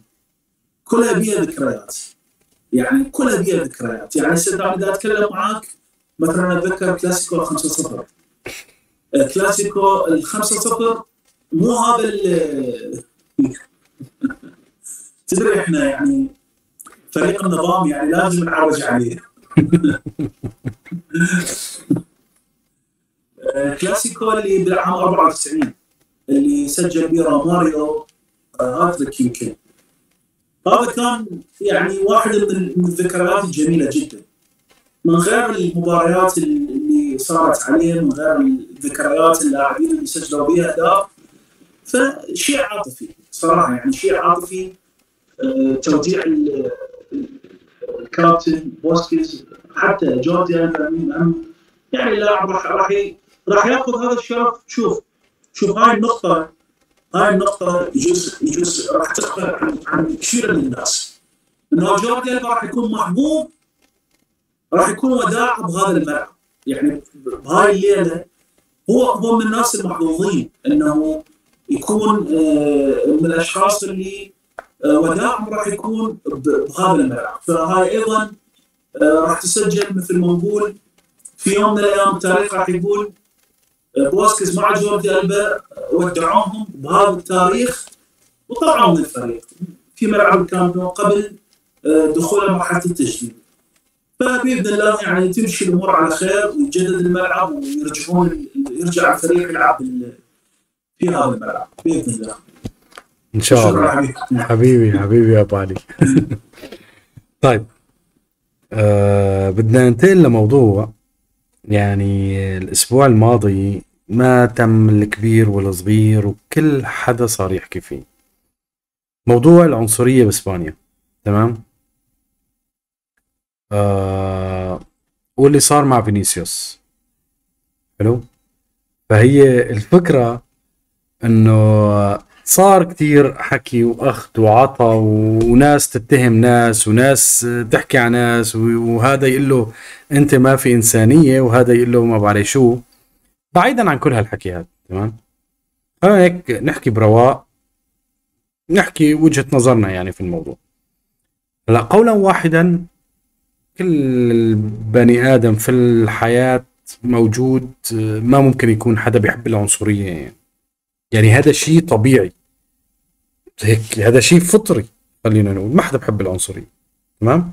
كلها بيها ذكريات. يعني كلها بيها ذكريات. يعني هسه اذا أتكلم معاك مثلا أتذكر كلاسيكو 5 0 كلاسيكو ال 5 0 مو هذا ال- تدري إحنا يعني فريق النظام يعني لازم نعرج عليه. آه، كلاسيكو اللي بالعام 94 اللي سجل بيه روماريو آه، هاتريك يمكن هذا كان يعني واحدة من الذكريات الجميلة جدا. من غير المباريات اللي صارت عليه من غير الذكريات اللاعبين اللي سجلوا بها اهداف فشيء عاطفي صراحة يعني شيء عاطفي آه، توديع ال- ال- الكابتن بوسكيز حتى جوردي يعني اللاعب راح راح راح ياخذ هذا الشرف. شوف شوف هاي النقطة هاي النقطة يجوز يجوز راح تغفل عن عن كثير من الناس. إنه جوردي راح يكون محبوب راح يكون وداع بهذا الملعب. يعني بهاي الليلة هو هو من الناس المحظوظين إنه يكون آه، من الأشخاص اللي آه، وداعهم راح يكون بهذا الملعب. فهاي أيضا آه، راح تسجل مثل ما نقول في يوم من الأيام التاريخ راح يقول بوسكيز مع جوردي ألبا ودعوهم بهذا التاريخ وطلعوا من الفريق. في ملعب الكامب قبل آه، دخول مرحلة التجديد. فباذن الله يعني تمشي الأمور على خير ويجدد الملعب ويرجعون يرجع الفريق يلعب في هذا الملعب بإذن الله. إن شاء الله. حبيبي. حبيبي حبيبي يا ابو علي طيب. آه بدنا ننتقل لموضوع يعني الأسبوع الماضي ما تم الكبير والصغير وكل حدا صار يحكي فيه موضوع العنصرية بإسبانيا. تمام؟ آه واللي صار مع فينيسيوس. حلو؟ فهي الفكرة إنه صار كتير حكي واخذ وعطى وناس تتهم ناس وناس تحكي على ناس وهذا يقول له أنت ما في إنسانية وهذا يقول له ما بعرف شو. بعيدا عن كل هالحكي هذا تمام؟ خلينا هيك نحكي برواق نحكي وجهة نظرنا يعني في الموضوع. هلا قولا واحدا كل بني آدم في الحياة موجود ما ممكن يكون حدا بيحب العنصرية يعني. يعني هذا شيء طبيعي. هيك هذا شيء فطري خلينا نقول. ما حدا بحب العنصرية تمام؟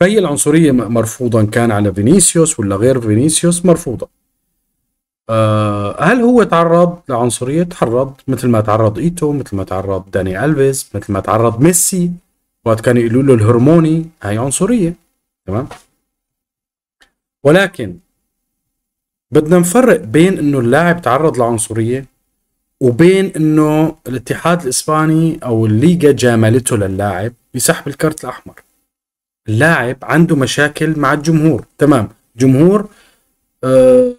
فهي العنصرية مرفوضه إن كان على فينيسيوس ولا غير فينيسيوس؟ مرفوضة. آه هل هو تعرض لعنصرية؟ تعرض مثل ما تعرض إيتو مثل ما تعرض داني ألفيس مثل ما تعرض ميسي. وقت كانوا يقولوا له الهرموني هاي عنصرية تمام؟ ولكن بدنا نفرق بين إنه اللاعب تعرض لعنصرية وبين إنه الاتحاد الإسباني أو الليغا جاملته للاعب بسحب الكرت الأحمر. اللاعب عنده مشاكل مع الجمهور تمام؟ جمهور آه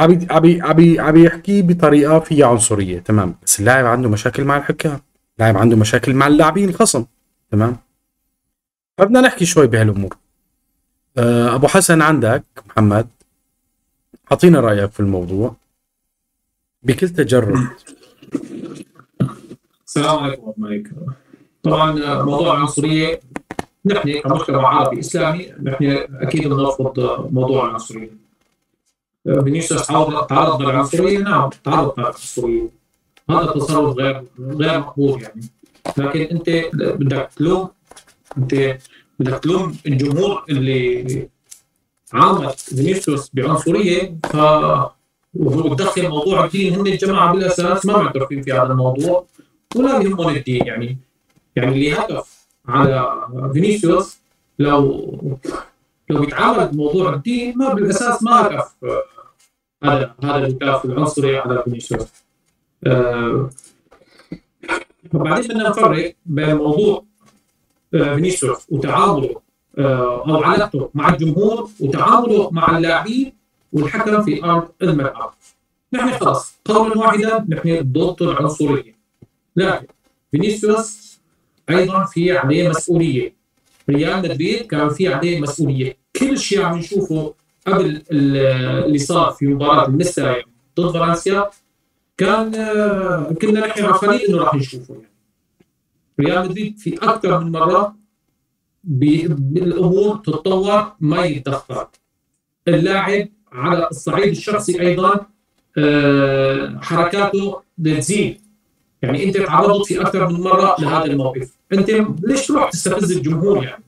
عبي عبي عبي عبي يحكي بطريقة فيها عنصرية تمام؟ بس اللاعب عنده مشاكل مع الحكام. اللاعب عنده مشاكل مع اللاعبين الخصم تمام؟ فبدنا نحكي شوي بهالأمور. آه أبو حسن عندك محمد أعطينا رأيك في الموضوع. بكل تجرد. السلام عليكم ورحمة الله طبعا آه، موضوع العنصريه نحن كمجتمع عربي إسلامي نحن أكيد بنرفض موضوع العنصرية. فينيسيوس تعرض تعرض للعنصرية نعم تعرض للعنصرية. هذا تصرف غير غير مقبول يعني. لكن أنت بدك تلوم أنت بدك تلوم الجمهور اللي عامت فينيسيوس بعنصرية ف وتدخل موضوع الدين. هم الجماعة بالاساس ما معترفين في هذا الموضوع ولا يهمهم الدين. يعني يعني اللي هدف على فينيسيوس لو لو بيتعامل بموضوع الدين ما بالأساس ما هدف هذا هذا الهتاف العنصري على فينيسيوس. آه، وبعدين بدنا نفرق بين موضوع آه، فينيسيوس وتعامله آه، أو علاقته مع الجمهور وتعامله مع اللاعبين والحكم في أرض الملعب. نحن خلص قولا واحدا نحن ضد العنصرية. لكن فينيسيوس أيضا في عليه مسؤولية. ريال مدريد كان في عليه مسؤولية، كل شيء عم نشوفه قبل اللي صار في مباراة النسا ضد فرنسا كان آه، كنا نحن عارفين إنه راح نشوفه يعني. ريال مدريد في أكثر من مرة بالأمور تتطور ما يتدخل اللاعب على الصعيد الشخصي أيضا آه، حركاته بتزيد يعني أنت تعرضت في أكثر من مرة لهذا الموقف. أنت ليش تروح تستفز الجمهور يعني؟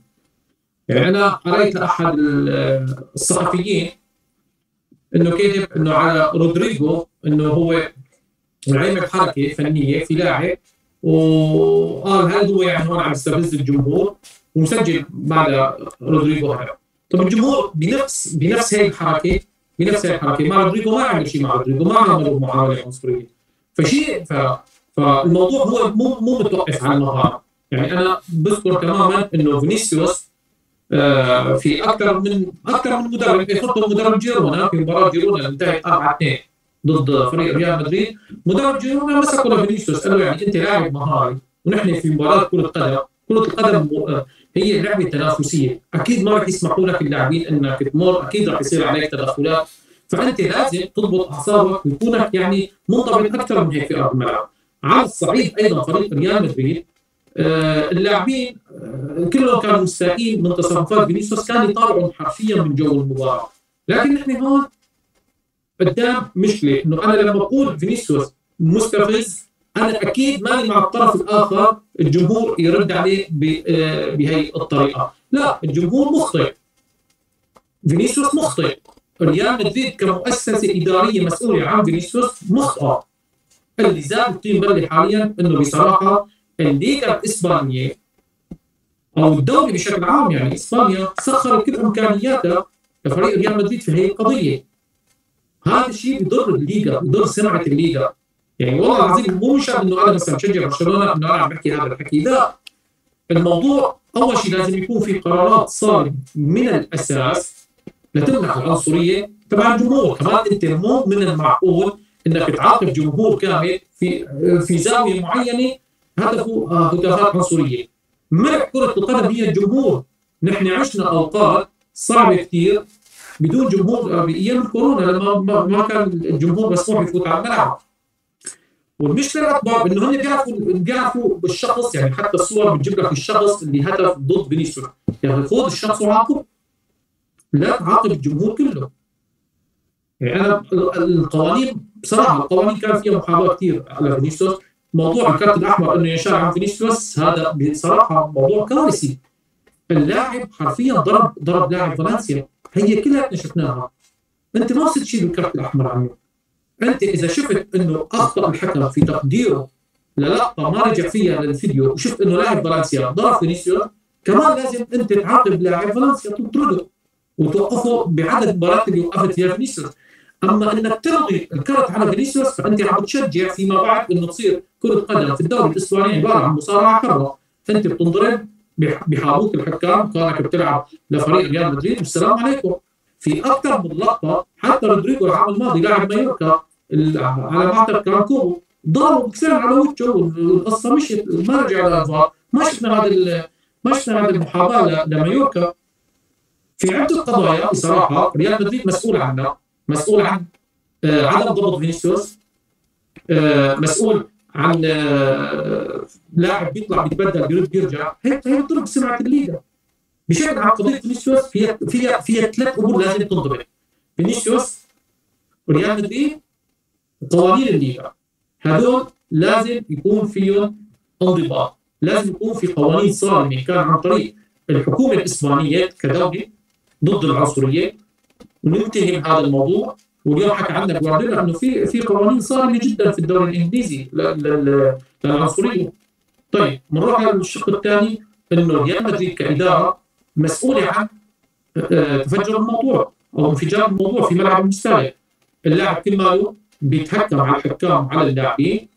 يعني أنا قريت لأحد الصحفيين إنه كاتب إنه على رودريجو إنه هو عمل حركة فنية في لاعب. وقال هل هو يعني هون عم يستفز الجمهور ومسجل بعد رودريجو هدف طب الجمهور بنفس بنفس هي الحركه بنفس هي الحركة. مع رودريجو ما عمل شيء مع رودريجو ما عملوا معاملة عنصريه فشيء ف... فالموضوع هو مو مو متوقف على المهارة. يعني أنا بذكر تماما إنه فينيسيوس آه في أكثر من أكثر من مدرب يخطوا مدرب جيرونا في مباراة جيرونا انتهت 4 2 ضد فريق ريال مدريد. مدرب جيرونا مسكوا لفينيسيوس قال له يعني أنت لاعب مهاري ونحن في مباراة كرة قدم. كرة القدم هي لعبة تنافسية. أكيد ما رح يسمحوا لك اللاعبين إنك تمر. أكيد رح يصير عليك تدخلات. فأنت لازم تضبط أعصابك ويكونك يعني منضبط أكثر من هيك في أرض الملعب. على الصعيد أيضا فريق ريال مدريد آه اللاعبين آه كلهم كانوا مستائين من تصرفات فينيسيوس كانوا يطالعوا حرفيا من جو المباراة. لكن نحن هون قدام مشكلة إنه أنا لما بقول فينيسيوس مستفز أنا أكيد ماني مع الطرف الآخر الجمهور يرد عليه آه، بهي الطريقة. لا الجمهور مخطئ. فينيسيوس مخطئ. ريال مدريد كمؤسسة إدارية مسؤولة عن فينيسيوس مخطئ اللي زاد الطين بلة حاليا إنه بصراحة الليغا الاسبانيه أو الدوري بشكل عام يعني إسبانيا سخرت كل إمكانياتها لفريق ريال مدريد في هي القضية. هذا الشيء بضر الليغا بضر سمعة الليغا يعني والله العظيم مو مشان إنه أنا مثلا بشجع برشلونة إنه أنا عم بحكي هذا الحكي لا. الموضوع أول شيء لازم يكون في قرارات صارمة من الأساس لتمنع العنصرية تبع الجمهور. كمان أنت مو من المعقول إنك تعاقب جمهور كامل في في زاوية معينة هدفه هتافات عنصرية. مرح كرة القدم هي الجمهور. نحن عشنا أوقات صعبة كثير بدون جمهور بايام الكورونا لما ما كان الجمهور مسموح يفوت على الملعب. والمشكلة الأكبر إنه هم بيعرفوا بيعرفوا بالشخص يعني حتى الصور بتجيب لك الشخص اللي هدف ضد فينيسيوس. يعني خذ الشخص وعاقب. لا تعاقب الجمهور كله. يعني أنا القوانين بصراحة القوانين كان فيها محاباه كثير على فينيسيوس. موضوع الكارت الاحمر إنه ينشال عن فينيسيوس هذا بصراحة موضوع كارثي. اللاعب حرفيا ضرب ضرب لاعب فالنسيا. هي كلها شفناها أنت ما صرت تشيل الكارت الأحمر عنه أنت إذا شفت إنه أخطأ الحكم في تقديره للقطه ما رجع فيها للفيديو وشفت إنه لاعب فالنسيا ضرب فينيسيوس. كمان لازم أنت تعاقب لاعب فالنسيا تطرده وتوقفه بعدد المباريات اللي وقفت فيها فينيسيوس. أما إنك تلغي الكرت على فينيسيوس فأنت عم تشجع فيما بعد إنه تصير كرة قدم في الدوري الإسباني عبارة عن مصارعة حرة. انت بتنضرب بحابوك الحكام كانك بتلعب لفريق ريال مدريد. والسلام عليكم. في أكثر من لقطة حتى رودريجو العام الماضي لاعب مايوركا على ما اعتقد كان كوبو. ضربه بكسر على وجهه والقصة مشيت. ما رجع للفار ما شفنا هذا ما شفنا هذه المحاباة لمايوركا. في عدة قضايا بصراحة ريال مدريد مسؤول عنها. مسؤول عن آه، عدم ضبط فينيسيوس. آه، مسؤول عن آه، لاعب بيطلع بيتبدل بيرد بيرجع هيك هي بتضرب سمعة الليجا بشكل عام قضيه فينيسيوس فيها فيها فيها ثلاث أمور لازم تنضبط فينيسيوس ريال مدريد قوانين الليغا. هذول لازم يكون فيهم انضباط. لازم يكون في قوانين صارمة. كان عن طريق الحكومة الإسبانية كدولة ضد العنصرية. وننتهي هذا الموضوع. واليوم حكى عنك جوارديولا إنه في في قوانين صارمة جدا في الدوري الانجليزي للعنصريه طيب بنروح على الشق الثاني إنه ريال مدريد كإدارة مسؤولة عن آه، تفجر الموضوع أو انفجار الموضوع في ملعب المستهلك اللاعب كل ماله بيتهجم على الحكام على اللاعبين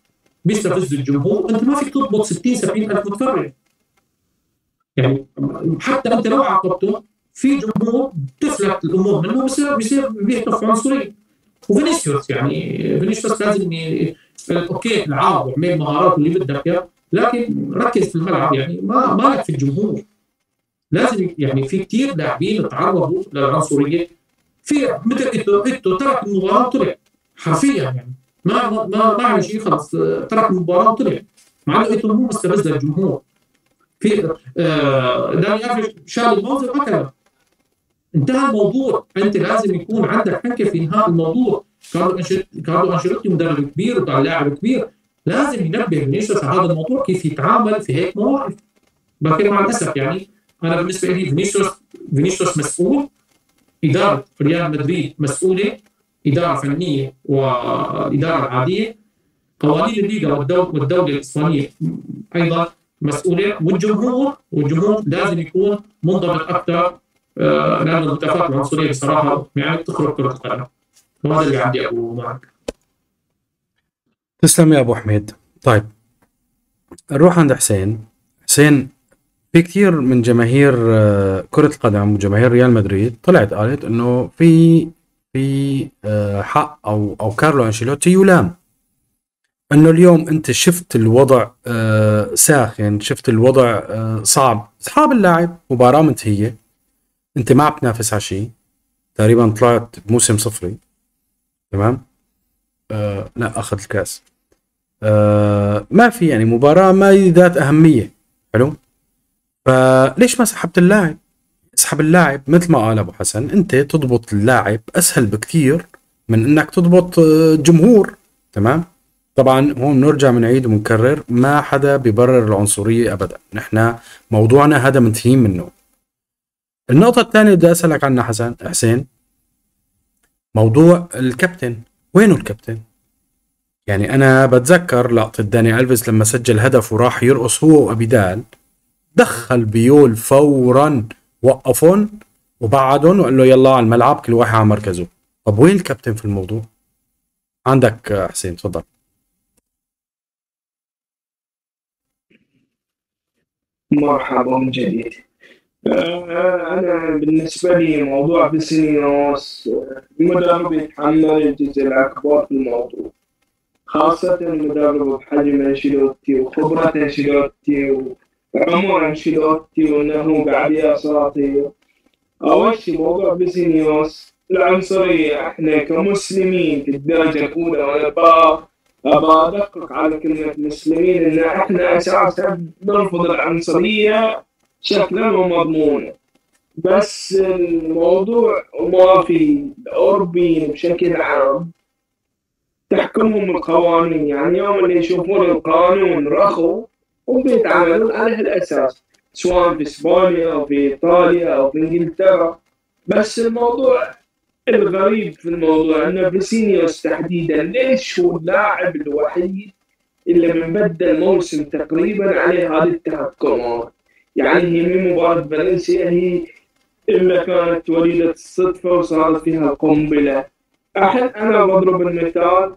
بيستفز الجمهور. أنت ما فيك تضبط 60 70 ألف متفرج. يعني حتى أنت لو عاقبته في جمهور تفلت الأمور منه بصير بصير بيهتف عنصري وفينيسيوس يعني فينيسيوس لازم. okay العب واعمل مهارات اللي بدك إياه لكن ركز في الملعب يعني ما مالك في الجمهور. لازم يعني في كثير لاعبين تعرضوا للعنصرية. في مثل ايتو إيتو ترك المباراة وطلع. حرفيا يعني. ما ما ما ما عمل شيء خلص ترك المباراة وطلع. مع إنه إيتو مو مستفز للجمهور. في آه داني ألفيش شال الموزه وما انتهى الموضوع. أنت لازم يكون عندك حنكه في انهاء الموضوع. كارلو انشيلوتي كارلو أنشيلوتي مدرب كبير وطلع لاعب كبير. لازم ينبه فينيسيوس على هذا الموضوع كيف يتعامل في هيك مواقف. لكن مع الأسف يعني أنا بالنسبة لي فينيسيوس فينيسيوس مسؤول. إدارة ريال مدريد مسؤولة. إدارة فنية واداره عادية. قوانين الليغا والدولة الإسبانية أيضا مسؤولة. والجمهور والجمهور لازم يكون منضبط أكثر آه، لأن الهتافات العنصريه بصراحه يعني تخرب كرة القدم. وهذا اللي عندي أبو معك. تسلم يا أبو حميد. طيب نروح عند حسين. حسين في كثير من جماهير آه، كرة القدم وجماهير ريال مدريد طلعت قالت إنه في في آه، حق أو أو كارلو أنشيلوتي يلام. إنه اليوم أنت شفت الوضع ساخن شفت الوضع صعب. أصحاب اللاعب مباراة منتهية. انت ما عم تنافس على شيء. تقريبا طلعت بموسم صفري. تمام؟ آه لا اخذ الكاس. آه ما في يعني مباراة ما ذات أهمية. حلو؟ فليش ما سحبت اللاعب؟ اسحب اللاعب مثل ما قال أبو حسن أنت تضبط اللاعب أسهل بكثير من أنك تضبط آه، جمهور. تمام؟ طبعا هون نرجع بنعيد وبنكرر ما حدا بيبرر العنصرية أبدا. نحن موضوعنا هذا منتهيين منه النقطة الثانية بدي أسألك عنها حسن حسين. موضوع الكابتن. وينه الكابتن؟ يعني أنا بتذكر لقطة داني ألفيس لما سجل هدف وراح يرقص هو وأبيدال. دخل بيول فورا وقفهم وبعدهم وقال له يلا على الملعب كل واحد على مركزه. طب وين الكابتن في الموضوع؟ عندك حسين تفضل. مرحبا من جديد. أنا بالنسبة لي موضوع آه، المدرب يتحمل الجزء الأكبر في الموضوع خاصة المدرب بحجم أنشيلوتي وخبرة أنشيلوتي وعمر أنشيلوتي وأنه قاعد أساطير. أول شيء موضوع فيسينيوس العنصرية. إحنا كمسلمين في الدرجة الأولى وأنا با أبى أدقق على كلمة مسلمين إن إحنا أساسا نرفض العنصرية. شكلا ومضمونا بس الموضوع ما في الأوروبيين بشكل عام. تحكمهم القوانين. يعني يوم اللي يشوفون القانون رخو وبيتعاملون على هالأساس سواء في إسبانيا أو في إيطاليا أو في إنجلترا. بس الموضوع الغريب في الموضوع أن فيسينيوس تحديدا ليش هو اللاعب الوحيد اللي من بدأ الموسم تقريبا عليه هذه التهكمات يعني من مباراة فالنسيا هي إلا كانت وليدة الصدفة وصارت فيها قنبلة. أحد أنا بضرب المثال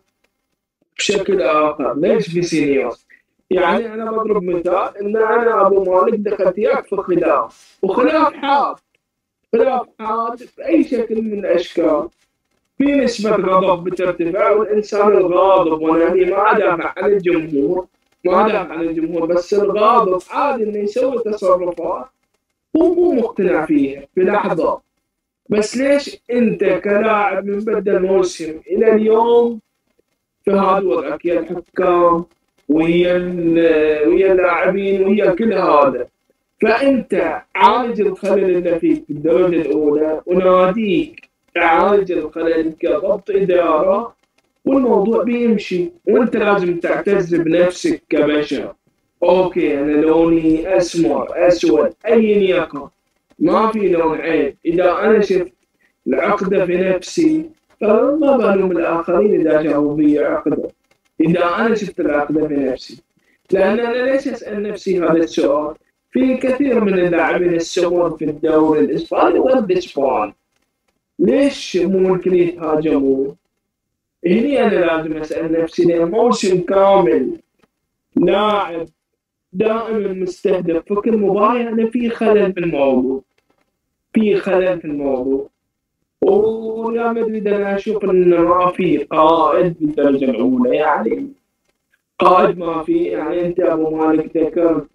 بشكل آخر. ليش فيسينيوس يعني أنا بضرب مثال إن أنا أبو مالك دخلت وياك في خلاف. وخلاف حاد. خلاف حاد بأي شكل من الأشكال. في نسبة غضب بترتفع والإنسان الغاضب وأنا ما أدافع عن الجمهور. ما أدافع عن الجمهور؟ بس الغاضب عادي إنه يسوي تصرفات هو مو مقتنع فيها في لحظة. بس ليش أنت كلاعب من بدأ الموسم إلى اليوم في هذا وضعك يا الحكام ويا ويا اللاعبين ويا كل هذا فأنت عالج الخلل اللي فيك في الدرجة الأولى وناديك عالج الخلل كضبط إدارة والموضوع بيمشي. وانت لازم تعتز بنفسك كبشر. okay أنا لوني أسمر أسود ايا يكن. ما في لون عيب إذا أنا شفت العقده في نفسي فما بلوم الآخرين إذا شافوا في عقده إذا أنا شفت العقده في نفسي. لأن أنا ليش أسأل نفسي هذا السؤال؟ في كثير من اللاعبين السمر في الدوري الإسباني ضد إسبان. ليش الكل يتهاجمون؟ هني أنا لازم أسأل نفسي لأن موسم كامل؟ لاعب دائما مستهدف. في كل مباراه يعني في خلل في الموضوع. في خلل في الموضوع. وريال مدريد أنا أشوف انه ما في قائد بالدرجة الأولى يعني. قائد ما في يعني أنت أبو مالك ذكرت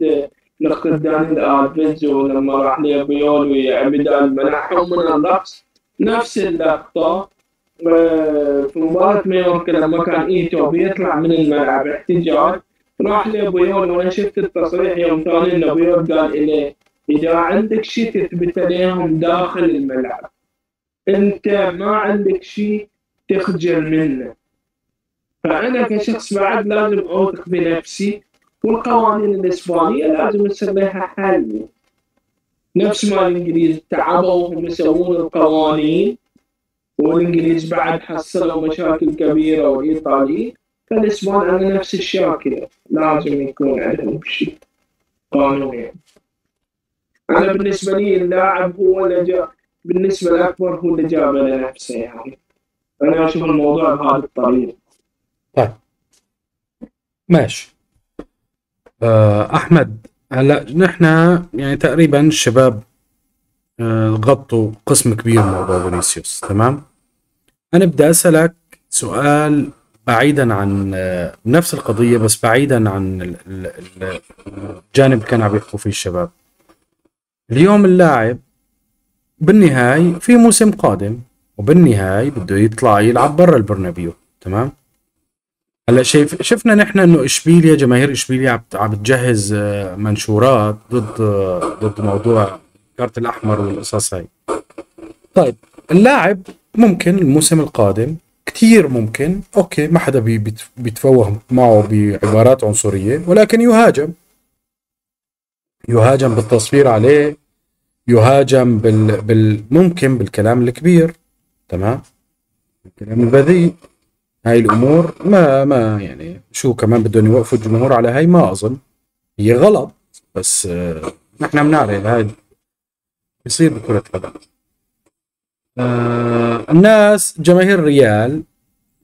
دانيال الفيز ولما راح لبيول وبدال منحهم من الرقص نفس اللقطة. آه، في مباراة مايوركا لما كان ايتو بيطلع من الملعب احتجاج. راح لبيول وأنا شفت التصريح يوم ثاني انه بيول قال إليه إذا عندك شيء تثبت عليهم داخل الملعب أنت ما عندك شيء تخجل منه. فأنا كشخص بعد لازم أوثق بنفسي والقوانين الإسبانية لازم لها حل نفس ما الإنجليز تعبوا وهم يسوون القوانين. والإنجليز بعد حصلوا مشاكل كبيرة والايطاليين فالاسبان على نفس الشاكله لازم يكون عندهم شيء. قانوني أنا بالنسبة لي اللاعب هو اللي جا بالنسبة الاكبر هو اللي جاب لنفسه يعني. أنا أشوف الموضوع بهذه الطريقة. طيب. ماشي. آه، أحمد هلا نحن يعني تقريبا الشباب غطوا قسم كبير من موضوع فينيسيوس تمام؟ أنا بدي أسألك سؤال بعيدا عن آه، نفس القضية بس بعيدا عن ال- ال- ال- الجانب كانوا عم يحكوا فيه الشباب. اليوم اللاعب بالنهاية في موسم قادم وبالنهاية بده يطلع يلعب برا البرنابيو تمام؟ هلأ شايف شفنا نحن إنه إشبيليا جماهير إشبيليا عم عم تجهز آه، منشورات ضد آه، ضد موضوع الكارت الأحمر والقصص هاي. طيب اللاعب ممكن الموسم القادم كثير ممكن okay ما حدا بي- بيت- بيتفوه معه بعبارات عنصرية ولكن يهاجم. يهاجم بالتصفير عليه يهاجم بال... بال... ممكن بالكلام الكبير تمام؟ الكلام البذيء. هاي الأمور ما ما يعني شو كمان بدهم يوقفوا الجمهور على هاي ما أظن. هي غلط بس آه، نحن بنعرف هاي بيصير بكرة قدم آه الناس جماهير ريال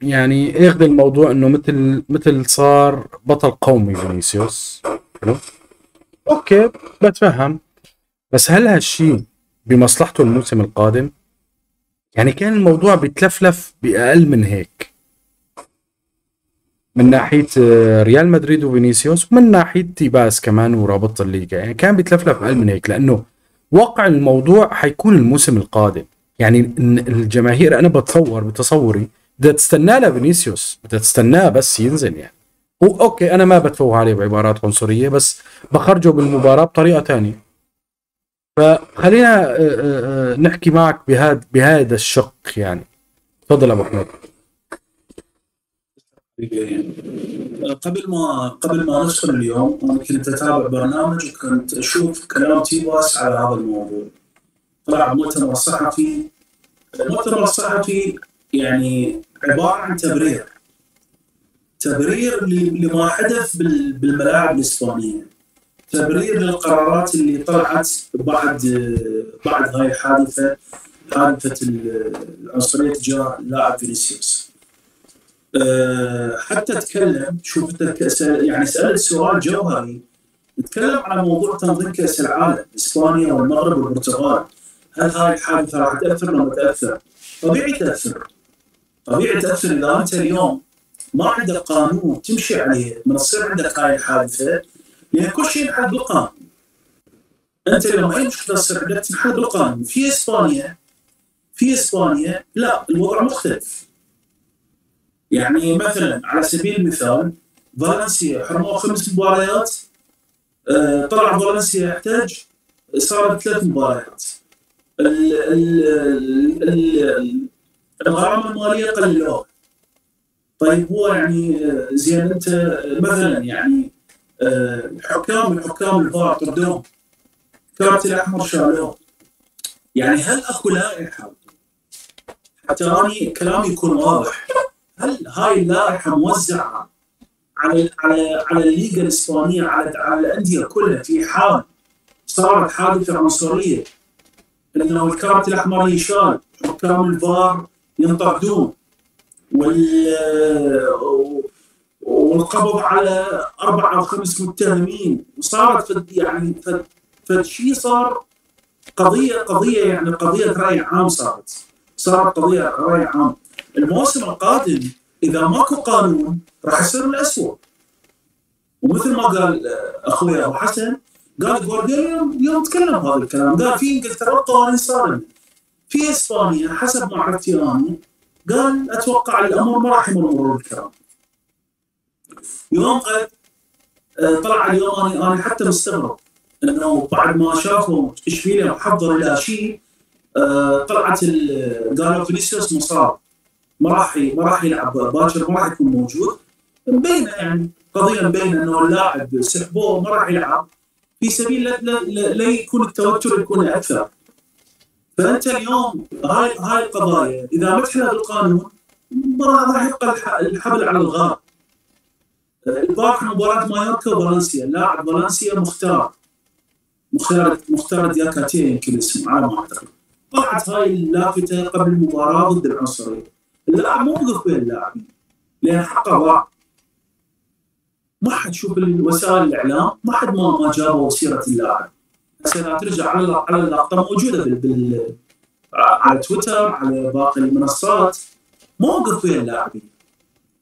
يعني ياخذ الموضوع إنه مثل مثل صار بطل قومي فينيسيوس حلو؟ okay بتفهم. بس هل هالشيء بمصلحته الموسم القادم؟ يعني كان الموضوع بيتلفلف بأقل من هيك. من ناحية آه، ريال مدريد وفينيسيوس ومن ناحية تيباس كمان ورابطة الليغا. يعني كان بيتلفلف أقل من هيك لأنه وقع الموضوع حيكون الموسم القادم. يعني الجماهير أنا بتصور بتصوري بدها تستناه لفينيسيوس بدها تستناه بس ينزل يعني. هو okay أنا ما بتفوه عليه بعبارات عنصرية بس بخرجه بالمباراة بطريقة تانية. فخلينا آه، آه، آه، نحكي معك بهذا بهذا الشق يعني. تفضل أبو حميد قبل ما قبل ما ندخل اليوم أنا كنت أتابع برنامج وكنت أشوف كلام تيباس على هذا الموضوع. طلع مؤتمر صحفي المؤتمر الصحفي يعني عبارة عن تبرير. تبرير لما حدث بال- بالملاعب الإسبانية. تبرير للقرارات اللي طلعت بعد بعد هاي الحادثه حادثة العنصرية تجاه اللاعب فينيسيوس. حتى تكلم شوف يعني سألت سؤال جوهري تكلم على موضوع تنظيم كأس العالم إسبانيا والمغرب والبرتغال. هل هاي الحادثة راح تأثر ولا ما تأثر؟ طبيعي تأثر. طبيعي تأثر إذا أنت اليوم ما عندك قانون تمشي عليه من تصير عندك هاي الحادثة لأن كل شيء ينحل بالقانون أنت لما اي مشكله تصير عندك تنحل بالقانون في إسبانيا في إسبانيا لا الوضع مختلف. يعني مثلا على سبيل المثال فالنسيا حرموه خمس مباريات آه، طلع فالنسيا يحتاج صارت ثلاث مباريات. ال- ال- ال- الغرامة المالية قللوها طيب هو يعني آه، زين أنت مثلا يعني آه، الحكام الحكام الفار طردوهم كارت الاحمر شالوه. يعني هل اكو لائحه حتى اني كلامي يكون واضح. هل هاي اللائحة موزعة على على على الليغا الإسبانية على على الأندية كلها في حال صارت حادثة عنصرية؟ انه الكارت الأحمر يشال حكام الفار ينطردون وال والقبض على أربع أو خمس متهمين. وصارت فد يعني فد فالشيء صار؟ قضيه قضية يعني قضية رأي عام صارت. صارت قضية رأي عام. الموسم القادم إذا ماكو قانون راح يصير الاسوء ومثل ما قال آه، أخوي أبو حسن قال جوارديولا يوم- تكلم هذا الكلام قال في إنجلترا القوانين صارمة. في إسبانيا حسب معرفتي أنا قال أتوقع الأمر ما راح يمر مرور الكرام يوم قد آه، طلع اليوم أنا أنا حتى مستغرب إنه بعد ما شافوا اشبيليا محضر إلى شيء آه، طلعت ال- قالوا فينيسيوس مصاب. ما راح ما راح يلعب باكر ما راح يكون موجود. مبينه يعني قضية مبينه إنه اللاعب سحبوه ما راح يلعب. في سبيل لا, لا, يكون التوتر يكون أكثر. فأنت اليوم هاي هاي القضايا إذا متحنا بالقانون ما راح يبقى الح- الحبل على الغار. البارح مباراة مايوركا وفالنسيا. لاعب فالنسيا مختار. مختار مختار دياكاتيه يمكن اسمه على ما أعتقد. طلعت هاي اللافتة قبل المباراة ضد العنصرية. اللاعب مو موقف بين اللاعبين لأن حقه ضاع ما حد شوف وسائل الإعلام ما حد ما ما جابوا سيره اللاعب هسه لا ترجع على على اللقطة موجودة بال, بال على تويتر على باقي المنصات. موقف بين اللاعبين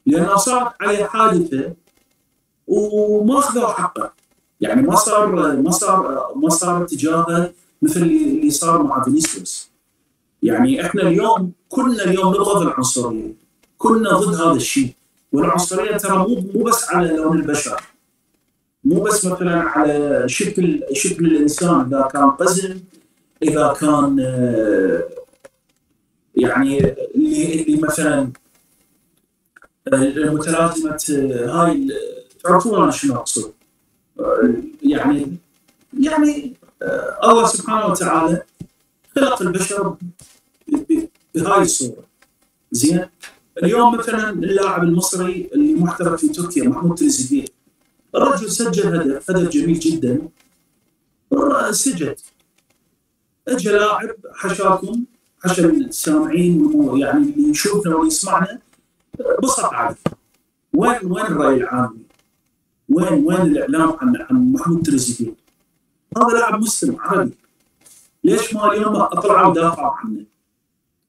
لأنه صارت عليه حادثة وما أخذوا حقه. يعني ما صار ما صار ما صار اتجاهه مثل اللي صار مع فينيسيوس. يعني إحنا اليوم كلنا اليوم نبغض العنصرية. كلنا ضد هذا الشيء. والعنصرية ترى مو مو بس على لون البشر. مو بس مثلا على شكل شكل الإنسان. إذا كان قزم إذا كان آه، يعني اللي اللي مثلا المتلازمة آه، هاي تعرفون أنا شنو أقصد؟ آه، يعني يعني آه، الله سبحانه وتعالى خلق البشر بهاي الصورة. زين؟ اليوم مثلا اللاعب المصري اللي محترف في تركيا محمود تريزيجيه. الرجل سجل هدف هدف جميل جدا. سجد اجى لاعب حشاكم حشا السامعين يعني اللي يشوفنا واللي يسمعنا بسط عليه وين وين الرأي العام؟ وين وين الإعلام عن عن محمود تريزيجيه؟ هذا لاعب مسلم عربي. ليش ما اليوم اطلع ودافع عنه؟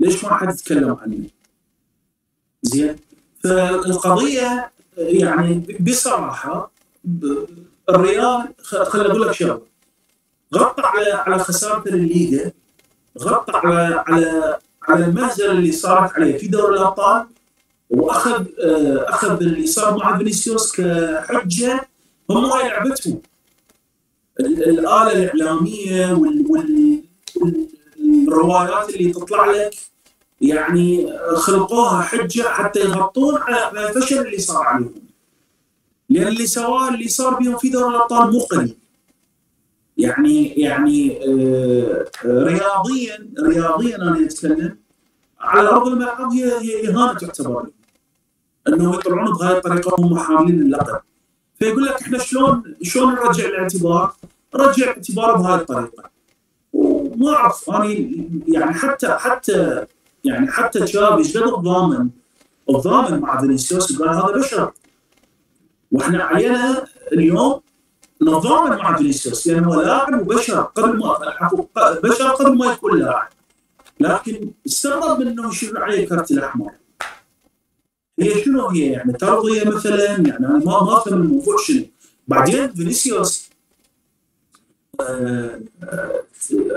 ليش ما حد يتكلم عنه؟ زين؟ فالقضية يعني بصراحة الريال خليني أقول لك شغلة. غطى على على خسارته للليغا غطى على على على المهزلة اللي صارت عليه في دوري الأبطال وأخذ آه، أخذ اللي صار مع فينيسيوس كحجة هم هاي لعبتهم. ال- الآلة الإعلامية وال- وال- والروايات اللي تطلع لك يعني خلقوها حجة حتى يغطون على الفشل اللي صار عليهم. لأن اللي سواه اللي صار بهم في دوري الأبطال مو قليل يعني يعني آه، آه، رياضيا رياضيا أنا أتكلم على ارض الملعب هي هي إهانة تعتبر انه يطلعون بهاي الطريقة وهم حاملين اللقب. فيقول لك إحنا شلون شلون نرجع الاعتبار؟ نرجع الاعتبار بهاي الطريقة. وما أعرف يعني حتى حتى يعني حتى تشافي قد تضامن تضامن مع فينيسيوس وقال هذا بشر. وإحنا علينا اليوم نتضامن مع فينيسيوس لأنه هو لاعب وبشر قبل ما بشر قبل ما يكون لاعب. لكن استغرب إنه يشيل عليه الكرت الأحمر. هي شنو هي؟ يعني ترضيه مثلا؟ يعني أنا ما ما أفهم الموضوع شنو. بعدين فينيسيوس آه، آه،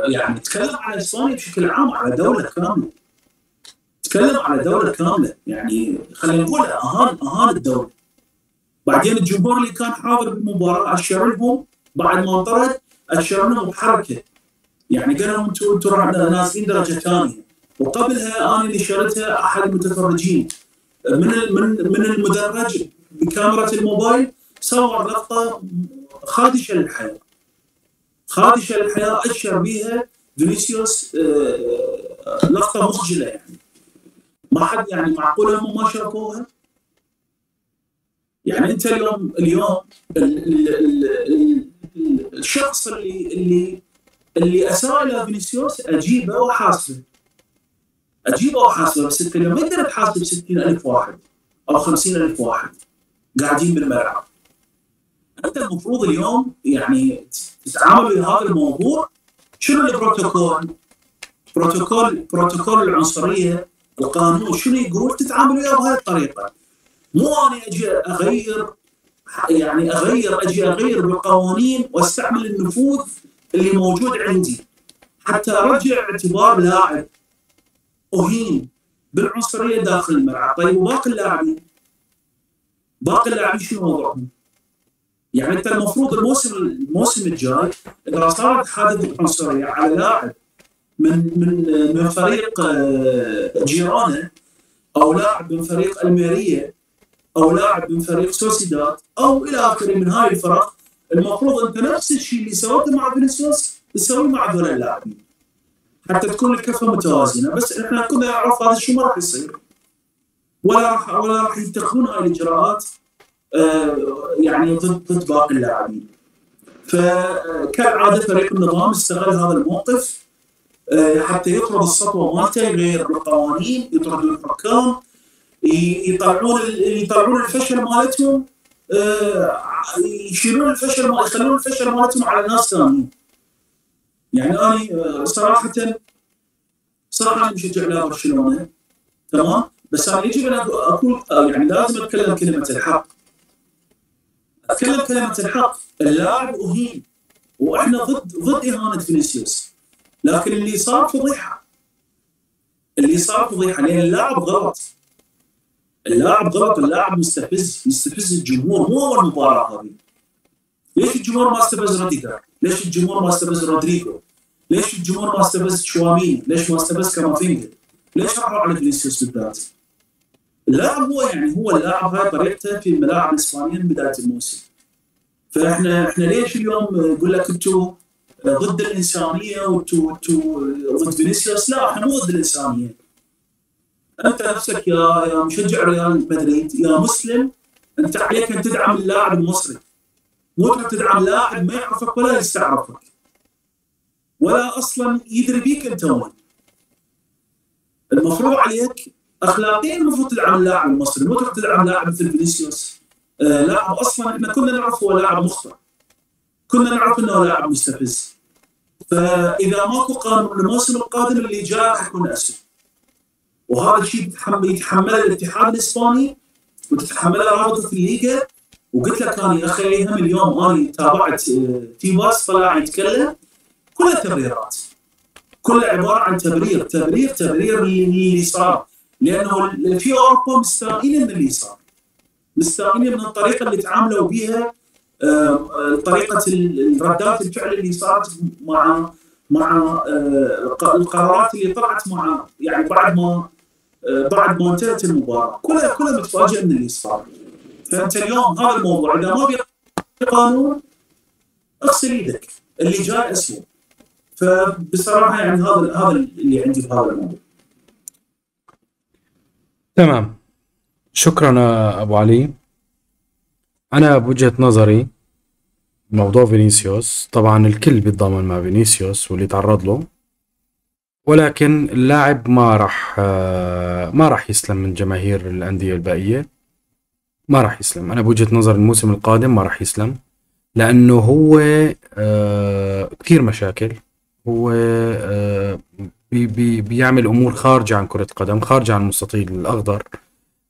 يعني تكلم على اسبانيا بشكل عام على دولة كاملة. تكلم على دولة كاملة. يعني خلينا نقول اهان أهان الدولة. بعدين الجمهور اللي كان حاضر بالمباراة اشر لهم بعد ما انطرد اشر لهم بحركه يعني قال لهم أنتم أنتم نازلين درجة ثانية. وقبلها أنا اللي شريتها أحد المتفرجين. من من من المدرج بكاميرا الموبايل صور لقطة خادشة للحياة. خادشة للحياة أشر بها فينيسيوس آه، لقطة مخجلة يعني. ما حد يعني معقوله هم ما شافوها؟ يعني أنت اليوم اليوم ال ال ال ال الشخص اللي اللي اللي اساء إلى فينيسيوس أجيبه واحاسبه أجيبه واحاسبه بس انت لما تقدر تحاسب 60000 واحد أو 50000 واحد قاعدين بالملعب. أنت المفروض اليوم يعني تتعامل ويا هذا الموضوع. شنو البروتوكول؟ بروتوكول بروتوكول العنصرية القانون شنو يقول؟ تتعامل وياه بهذه الطريقة. مو أنا أجي أغير يعني أغير أجي أغير بالقوانين وأستعمل النفوذ اللي موجود عندي. حتى أرجع اعتبار لاعب. أهين بالعنصرية داخل الملعب، طيب وباقي اللاعبين؟ باقي اللاعبين شنو وضعهم؟ يعني أنت المفروض الموسم الموسم الجاي إذا صارت حادثة عنصرية على لاعب من من من فريق آه، جيرانه أو لاعب من فريق الميرية أو لاعب من فريق سوسيداد أو إلى آخره من هاي الفرق. المفروض أنت نفس الشيء اللي سويته مع فينيسيوس تسويه مع هذول اللاعبين. حتى تكون الكفة متوازنة. بس إحنا كنا نعرف هذا الشيء ما راح يصير. ولا راح ولا راح يتخذون هاي الإجراءات آه، يعني ضد ضد باقي اللاعبين. فكالعادة فريق النظام استغل هذا الموقف. حتى يطرد السطوه مالته يغير بالقوانين يطرد الحكام يطلعون يطلعون الفشل مالتهم آه، يشيلون الفشل مال- يخلون الفشل مالتهم على ناس ثانيين. يعني أنا آه، صراحة صراحة مشجع لبرشلونه تمام؟ بس أنا يجب أن أقول آه، يعني لازم أتكلم كلمة الحق. أتكلم كلمة الحق. اللاعب أهين وإحنا ضد ضد إهانة فينيسيوس. لكن اللي صار فضيحه اللي صار فضيحه لأن اللاعب غلط اللاعب غلط اللاعب مستفز يستفز الجمهور مو أول مباراة هذه ليش الجمهور ما استفز روديجر؟ ليش الجمهور ما استفز رودريجو؟ ليش الجمهور ما استفز تشواميني؟ ليش ما استفز كامافينجا؟ ليش راحوا على فينيسيوس بالذات؟ اللاعب هو يعني هو اللاعب هاي طريقته في الملاعب الاسبانيه من بداية الموسم. فإحنا إحنا ليش اليوم نقول لك أنتم ضد الإنسانية وأنتم أنتم ضد فينيسيوس؟ لا إحنا مو ضد الإنسانية. أنت نفسك يا يا مشجع ريال مدريد يا مسلم أنت عليك أن تدعم اللاعب المصري. مو تدعم لاعب ما يعرفك ولا يستعرفك. ولا أصلا يدري بيك أنت وين. المفروض عليك اخلاقيا المفروض تدعم اللاعب المصري مو تروح تدعم لاعب مثل فينيسيوس آه لاعب أصلا إحنا كنا نعرف هو لاعب مخطئ كنا نعرف إنه لاعب مستفز فإذا ماكو قانون الموسم القادم اللي جاي راح يكون اسوء وهذا الشيء يتحمل الاتحاد الإسباني وتتحمله رابطه الليغا. وقلت لك أنا يا أخي هم اليوم أنا تابعت آه، تيباس طلع يتكلم. كلها تبريرات. كلها عبارة عن تبرير تبرير تبرير اللي صار لأنه في أوروبا مستائين من اللي صار مستائين من الطريقة اللي تعاملوا بها طريقة ردات الفعل اللي صارت مع مع آه، الق- القرارات اللي طلعت مع يعني بعد ما آه، بعد ما انتهت المباراة. كلها كلها متفاجئة من اللي صار. فأنت اليوم هذا الموضوع إذا ما قانون اغسل إيدك اللي جاي اسوء فبصراحة يعني هذا هذا اللي عندي في هذا الموضوع. تمام. شكرا أبو علي. أنا بوجهة نظري موضوع فينيسيوس. طبعا الكل بيتضامن مع فينيسيوس واللي تعرض له. ولكن اللاعب ما راح آه، ما راح يسلم من جماهير الأندية الباقيه ما راح يسلم. أنا بوجهة نظر الموسم القادم ما راح يسلم. لأنه هو آه، كثير مشاكل. هو آه، بي بي بيعمل أمور خارجة عن كرة قدم خارجة عن المستطيل الأخضر.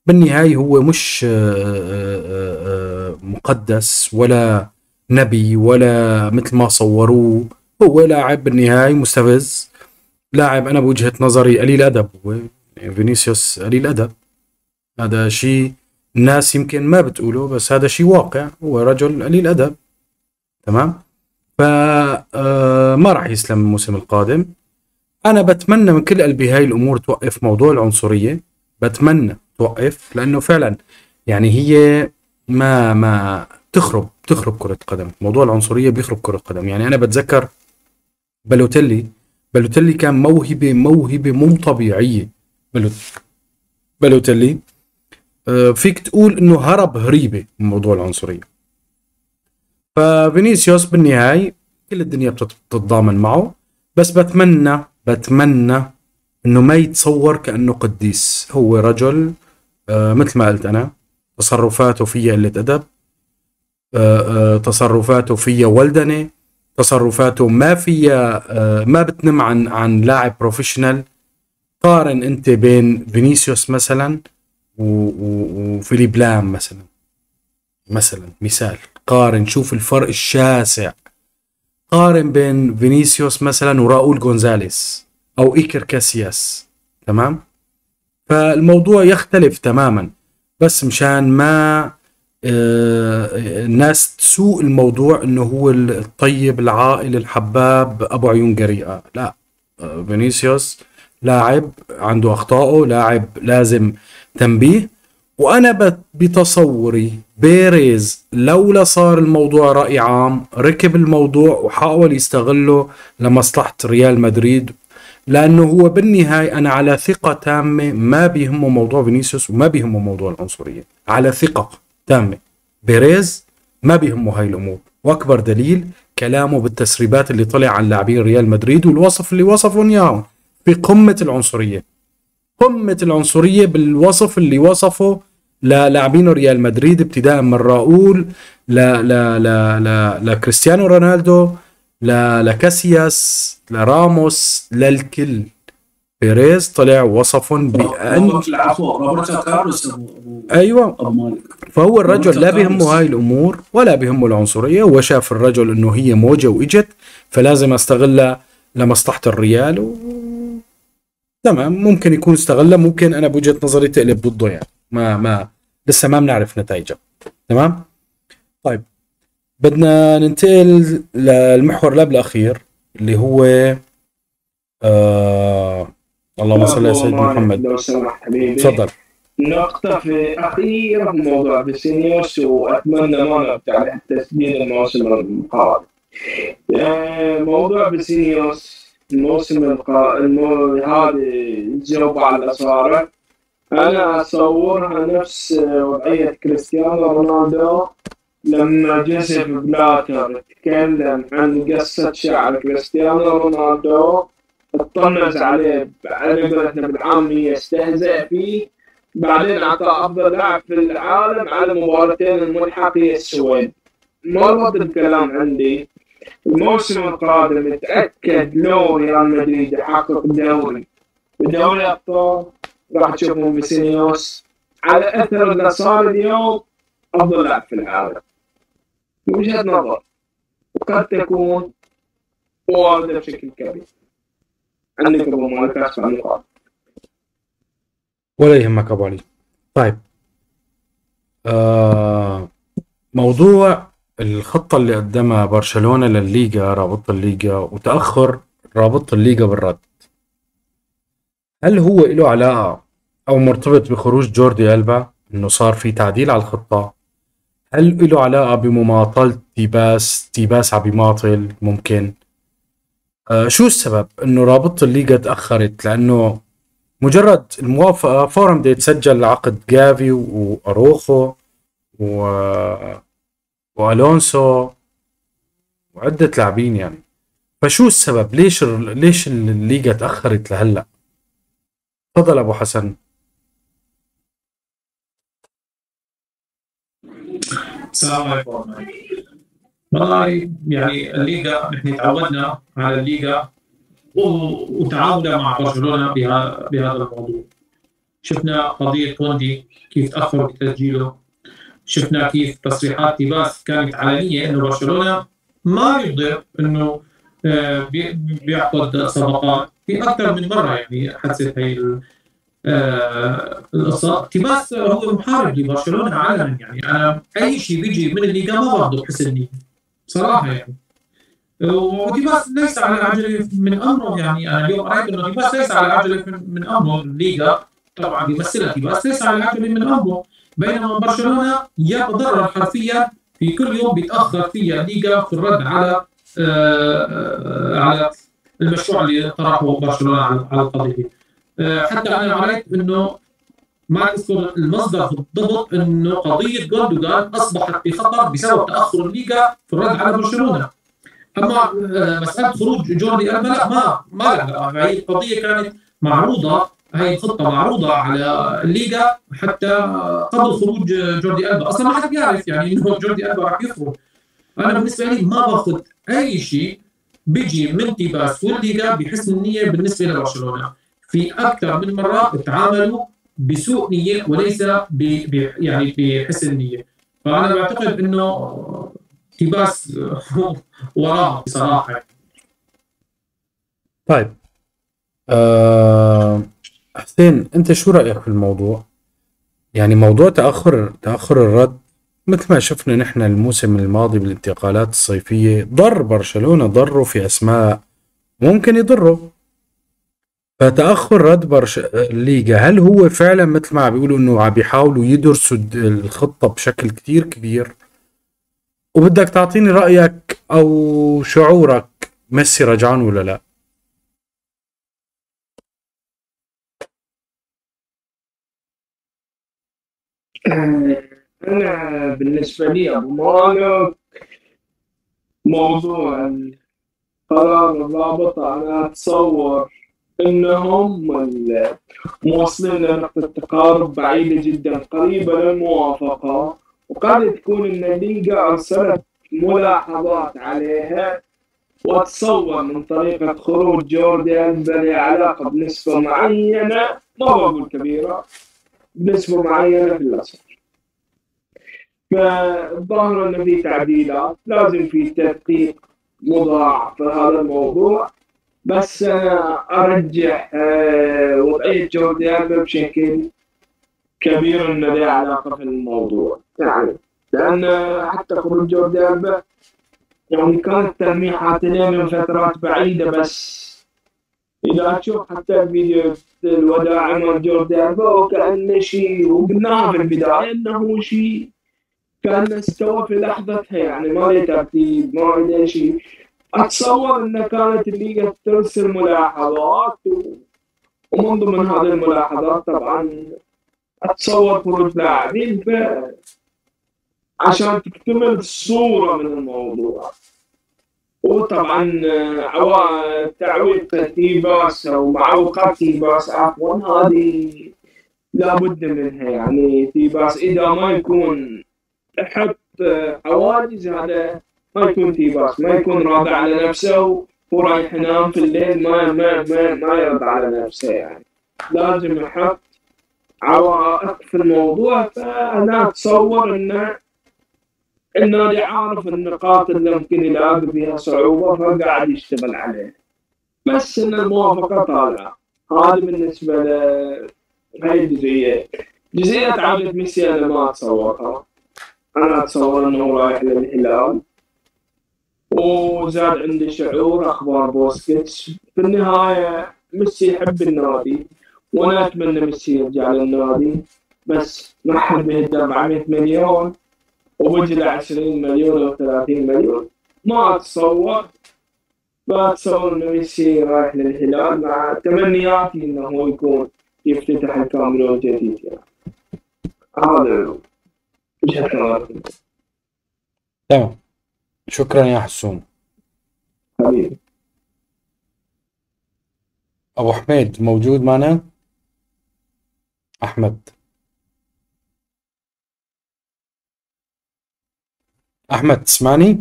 بالنهاية هو مش مقدس ولا نبي ولا مثل ما صوروه هو لاعب بالنهاية مستفز. لاعب أنا بوجهة نظري قليل أدب هو فينيسيوس قليل أدب. هذا شيء الناس يمكن ما بتقوله بس هذا شيء واقع هو رجل قليل أدب. تمام؟ فما راح يسلم الموسم القادم. أنا بتمنى من كل قلبي هاي الأمور توقف موضوع العنصرية. بتمنى توقف لأنه فعلا يعني هي ما ما تخرب تخرب كرة قدم. موضوع العنصرية بيخرب كرة قدم. يعني أنا بتذكر بالوتيلي. بالوتيلي كان موهبة موهبة مو طبيعية. بالوت- بالوتيلي آه، فيك تقول إنه هرب هريبة من موضوع العنصرية. ففينيسيوس بالنهاية كل الدنيا بتت- بتتضامن معه. بس بتمنى بتمنى إنه ما يتصور كأنه قديس. هو رجل آه، مثل ما قلت أنا تصرفاته فيها قلة أدب. تصرفاته فيها ولدنه تصرفاته ما فيها آه، ما بتنم عن عن لاعب professional قارن انت بين فينيسيوس مثلا وفيليب لام مثلا. مثلا مثال قارن شوف الفرق الشاسع. قارن بين فينيسيوس مثلا وراؤول غونزاليس أو إيكر كاسياس تمام؟ فالموضوع يختلف تماما بس مشان ما آه، الناس تسوق الموضوع إنه هو الطيب العاقل الحباب أبو عيون جريئة. لا. آه، فينيسيوس لاعب عنده أخطائه لاعب لازم تنبيه. وأنا بت- بتصوري بيريز لولا صار الموضوع رأي عام ركب الموضوع وحاول يستغله لمصلحة ريال مدريد. لأنه هو بالنهاية أنا على ثقة تامة ما بيهمه موضوع فينيسيوس وما بيهمه موضوع العنصرية. على ثقة. تامه بيريز ما بيهمه هاي الأمور. وأكبر دليل كلامه بالتسريبات اللي طلع عن لاعبين ريال مدريد والوصف اللي وصفهم اياهم في قمة العنصرية. قمة العنصرية بالوصف اللي وصفه للاعبين ريال مدريد ابتداء من راؤول ل ل ل ل لكريستيانو رونالدو لكاسياس لراموس للكل. بيريز طلع وصفهم ابو أبو- أيوه. فهو الرجل لا بيهمه. هاي الأمور ولا بيهمه العنصرية هو شاف الرجل إنه هي موجة وإجت فلازم استغلها لمصلحة الريال و... تمام. ممكن يكون استغلها ممكن أنا بوجهة نظري تقلب ضده يعني. ما ما لسه ما بنعرف نتائجها. تمام؟ طيب. بدنا ننتقل للمحور اللي الأخير اللي هو آه... اللهم صل على سيدنا محمد. لو سمحت حبيبي تفضل. نقطة في أخيرة في موضوع فيسينيوس وأتمنى ما نقطع على تسديد الموسم القادم. آه، موضوع فيسينيوس الموسم القا... المو... هذه الجواب على الأصارة أنا أصورها نفس وضعية كريستيانو رونالدو لما جوزيف بلاتر تكلم عن قصة شعر كريستيانو رونالدو. اطنز عليه على قولتنا بالعامية استهزأ فيه. بعدين أعطاه أفضل لاعب في العالم على مباراتين الملحقيه السويد مربط الكلام عندي. الموسم القادم يتأكد لو ريال مدريد يحقق دوري ودوري أبطال راح تشوفون فيسينيوس على أثر اللي صار اليوم أفضل لاعب في العالم. وجهة نظر وقد تكون واردة بشكل كبير. عندك ابو ولا يهمك ابو علي طيب. آه موضوع الخطة اللي قدمها برشلونة للليغا رابطة الليغا وتأخر رابطة الليغا بالرد. هل هو له علاقة أو مرتبط بخروج جوردي ألبا إنه صار في تعديل على الخطة؟ هل له علاقة بمماطلة تيباس تيباس عم بيماطل ممكن؟ آه شو السبب إنه رابطة الليغا تأخرت لأنه مجرد الموافقة فورا بده يتسجل عقد جافي وأروخو و... وألونسو وعدة لاعبين يعني. فشو السبب؟ ليش ليش الليغا تأخرت لهلأ؟ تفضل أبو حسن. السلام عليكم. والله يعني الليغا نحن تعودنا على الليغا و- وتعاملنا مع برشلونة بهذا الموضوع. شفنا قضية كوندي كيف تاخر بتسجيله شفنا كيف تصريحات تيباس كانت علنية إنه برشلونة ما يقدر إنه آه، بي- بيعقد صفقات. في أكثر من مرة يعني حدثت هي آه، القصة. تيباس هو محارب لبرشلونة عالميا يعني. أنا أي شيء بيجي من الليغا ما بحسن نيه صراحة يعني. وتيباس ليس على العجلة من أمره يعني أنا اليوم رايت إنه تيباس ليس على العجلة من, أمره. الليغا طبعا بيمثلها. تيباس ليس على العجلة من أمره. بينما برشلونة يتضرر حرفيا في كل يوم بيتأخر فيها الليغا في الرد على آه على المشروع اللي طرحه برشلونة على القضية آه حتى أنا قريت إنه ما اذكر المصدر بالضبط انه قضية جوندوجان أصبحت في خطر بسبب تأخر الليغا في الرد على برشلونه أما آه مسألة خروج جوردي البا لا ما ما لها هي القضية كانت معروضة هي الخطه معروضة على الليغا حتى قبل خروج جوردي ألبا. أصلا ما حد بيعرف يعني إنه جوردي ألبا راح يخرج. أنا بالنسبة لي ما باخذ أي شيء بيجي من تيباس والليغا بحسن النية بالنسبة لبرشلونة. في أكثر من مرة تعاملوا بسوء نية وليس ب يعني بحسن نية. فأنا بعتقد إنه تيباس وراه بصراحة. طيب. آه حسين أنت شو رأيك في الموضوع؟ يعني موضوع تأخر تأخر الرد مثل ما شفنا نحن الموسم الماضي بالانتقالات الصيفية ضر برشلونة ضروا في أسماء ممكن يضروا فتأخر رد برش الليغا هل هو فعلا مثل ما بيقولوا إنه عم بيحاولوا يدرسوا الخطة بشكل كتير كبير وبدك تعطيني رأيك أو شعورك ميسي رجعان ولا لا؟ أنا بالنسبة لي أبو مالك موضوع القرار الرابط أنا أتصور إنهم موصلين لنقطة تقارب بعيدة جدا. قريبة للموافقة وقد تكون الليغا أرسلت ملاحظات عليها وأتصور من طريقة خروج ألبا له علاقة بنسبة معينة. ما بقول كبيرة. بنسبة معينة في الأسعار فالظاهر انه في تعديلات. لازم في تدقيق مضاعف في هذا الموضوع. بس أنا ارجح وضعيه جوردي البا بشكل كبير انه له علاقة في الموضوع. يعني لأن حتى خروج جوردي البا يعني كانت تلميحات له من فترات بعيدة بس. إذا تشوف حتى فيديو الوداع مال جوردي البا وكانه شيء وقلناها في البداية إنه شيء كان استوى في لحظتها يعني ما له ترتيب ما له شيء. أتصور انه كانت الليغا ترسل ملاحظات. ومن ضمن هذه الملاحظات طبعا أتصور خروج لاعبين عشان تكتمل الصورة من الموضوع. وطبعا تعويق تيباس أو معوقات تيباس عفوا هذه لابد منها. يعني تيباس إذا ما يكون يحط حواجز هذا ما يكون تيباس ما يكون راضي على نفسه ورايح ينام في الليل ما ما ما, ما يرضى على نفسه يعني. لازم يحط عوائق في الموضوع فأنا أتصور انه النادي عارف النقاط اللي ممكن يلاقي فيها صعوبة فقاعد يشتغل عليها. بس إن الموافقة طالعة. هذا بالنسبة ل هاي الجزئية. جزئية عودة ميسي أنا ما أتصورها. أنا أتصور إنه رايح للهلال. وزاد عندي شعور أخبار بوسكيتس في النهاية ميسي يحب النادي وأنا أتمنى ميسي يرجع للنادي بس ما حد بيهدي 400 مليون وبجي ل 20 مليون أو 30 مليون. ما أتصور بتصور انه ميسي رايح للهلال مع تمنياتي إنه هو يكون يفتتح الكامب نو جديد. يعني هذا تمام. شكرا يا حسون حبيبي. أبو حميد موجود معنا؟ أحمد. أحمد تسمعني؟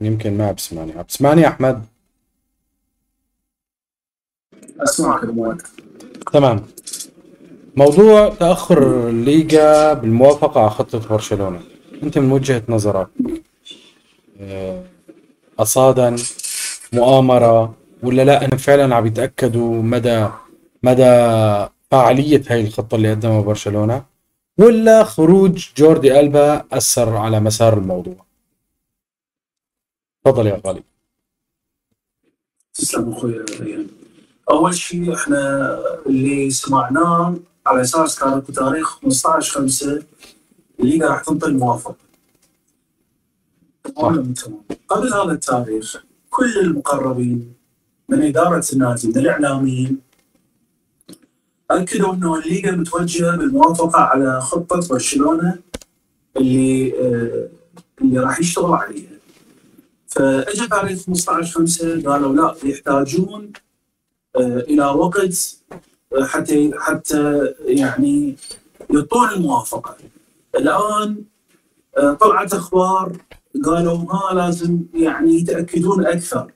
يمكن ما بسمعني. بسمعني أحمد؟ أسمعك أبو تمام. موضوع تأخر الليغا بالموافقة على خطة برشلونة. أنت من وجهة نظرك آه، أصادا مؤامرة ولا لا؟ انهم فعلا عم يتأكدوا مدى مدى فاعليه هاي الخطة اللي قدمها برشلونة ولا خروج جوردي ألبا أثر على مسار الموضوع؟ تفضل يا غالي. تسلم أخوي أول شيء إحنا اللي سمعناه على أساس كان اكو تاريخ 15 5 الليغا راح تنطي الموافقة. تمام قبل هذا التاريخ كل المقربين من إدارة النادي من الإعلاميين أكدوا أنه الليغا متوجهة بالموافقة على خطة برشلونة اللي آه، اللي راح يشتغلوا عليها. فاجى تاريخ 15 5 قالوا لا يحتاجون آه، إلى وقت حتى حتى يعني يعطون الموافقة. الآن آه، طلعت أخبار قالوا ها لازم يعني يتأكدون أكثر.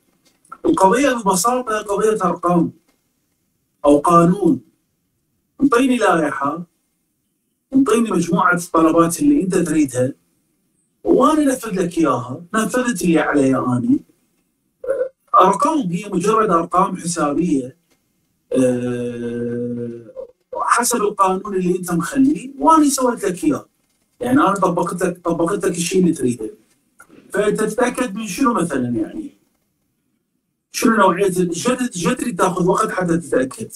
القضية ببساطة قضية أرقام أو قانون. انطيني لائحة انطيني مجموعة الطلبات اللي أنت تريدها وأنا انفذ لك إياها، نفذت اللي علي اني أرقام هي مجرد أرقام حسابية حسب القانون اللي انت مخليه وأنا سويت لك اياه. يعني أنا طبقت لك طبقت لك الشيء اللي تريده. فانت تتاكد من شنو مثلا يعني؟ شنو نوعية جد تأخذ وقت حتى تتأكد.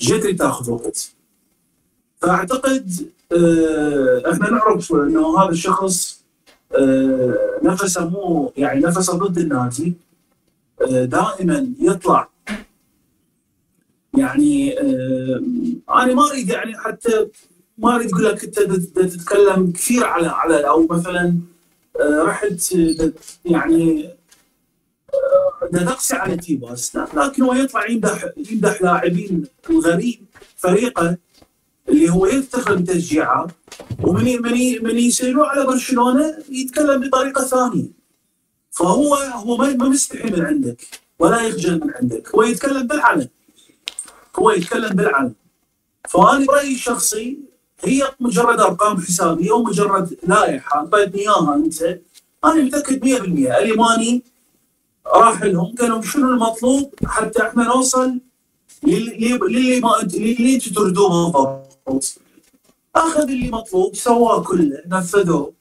جد تأخذ وقت. فأعتقد أه إحنا نعرف إنه هذا الشخص أه نفسه مو يعني نفسه ضد النادي أه دائما يطلع يعني أه أنا ما أريد يعني حتى ما أريد أقول لك أنت تتكلم كثير على على أو مثلا أه رحت يعني أه تقسي على تيباس لكن هو يطلع يمدح يمدح لاعبين الغريب فريقه اللي هو يفتخر بتشجيعه ومن من من يسيروا على برشلونة يتكلم بطريقة ثانية. فهو هو ما مستحي من عندك ولا يخجل من عندك هو يتكلم بالعلن هو يتكلم بالعلن فأنا برأيي الشخصي هي مجرد أرقام حسابية ومجرد لائحة. اعطيتني اياها أنت؟ أنا متأكد 100% اليماني راح لهم قالوا شنو المطلوب حتى إحنا نوصل للي للي ما للي أنتم تريدوه بالضبط أخذ اللي مطلوب سواه كله نفذوه.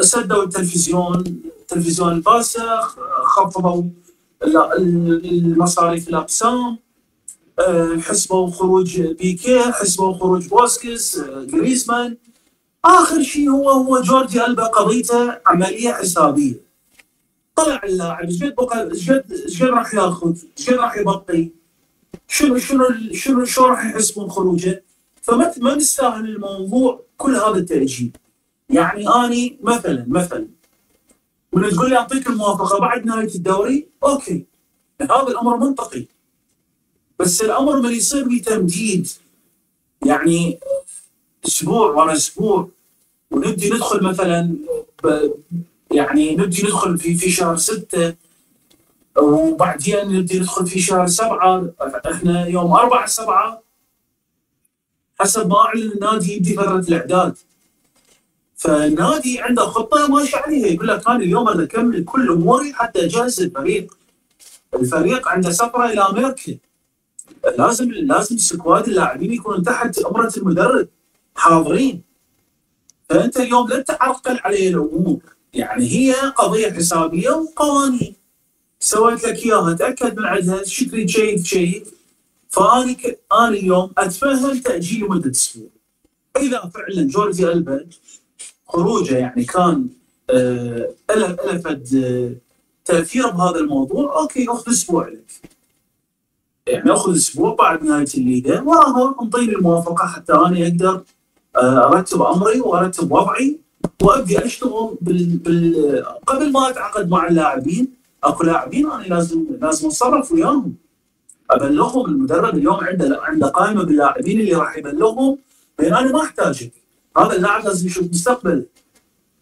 سدوا التلفزيون التلفزيون الفاسخ خفضوا المصاريف الأقسام. حسبوا خروج بيكي حسبوا خروج بوسكس جريزمان. آخر شيء هو هو جوردي ألبا قضيته عملية حسابية. طلع اللاعب إيش قد بقى إيش قد إيش قد راح ياخذ؟ إيش قد راح يبقي؟ شنو شنو شنو شو راح يحسبون خروجه؟ فما ما نستاهل الموضوع كل هذا التأجيل. يعني أني مثلا مثلا من تقول لي أعطيك الموافقة بعد نهاية الدوري؟ okay. هذا الأمر منطقي. بس الأمر من يصير به تمديد. يعني أسبوع ورا أسبوع. ونبدي ندخل مثلا يعني نبدي ندخل في في شهر ستة. وبعدين نبدي ندخل في شهر سبعة. إحنا يوم 4 7 حسب ما أعلن النادي يبدي فترة الإعداد. فالنادي عنده خطة ماشي عليها. يقول لك أنا اليوم أنا أكمل كل أموري حتى أجهز الفريق. الفريق عنده سفرة إلى أمريكا. لازم لازم squad اللاعبين يكونوا تحت أمرة المدرب. حاضرين. فأنت اليوم لا تعرقل عليه الأمور. يعني هي قضية حسابية وقوانين. سويت لك إياها. تأكد من عندها. تريد شيء شيء فأني ك... أنا اليوم اتفهم تأجيل لمده أسبوع. إذا فعلا جوردي البا خروجه يعني كان آه ألفت آه تأثير بهذا الموضوع أوكي اخذ أسبوع لك. يعني اخذ أسبوع بعد نهاية الليغا وراها انطيني الموافقة حتى أنا أقدر أرتب أمري وأرتب وضعي وابدي أشتغل بال... بال... قبل ما أتعاقد مع اللاعبين. أكو لاعبين أنا لازم لازم أتصرف وياهم. أبلغهم المدرب اليوم عنده عنده قائمة باللاعبين اللي راح يبلغهم بين أنا ما أحتاجك. هذا اللاعب لازم يشوف مستقبل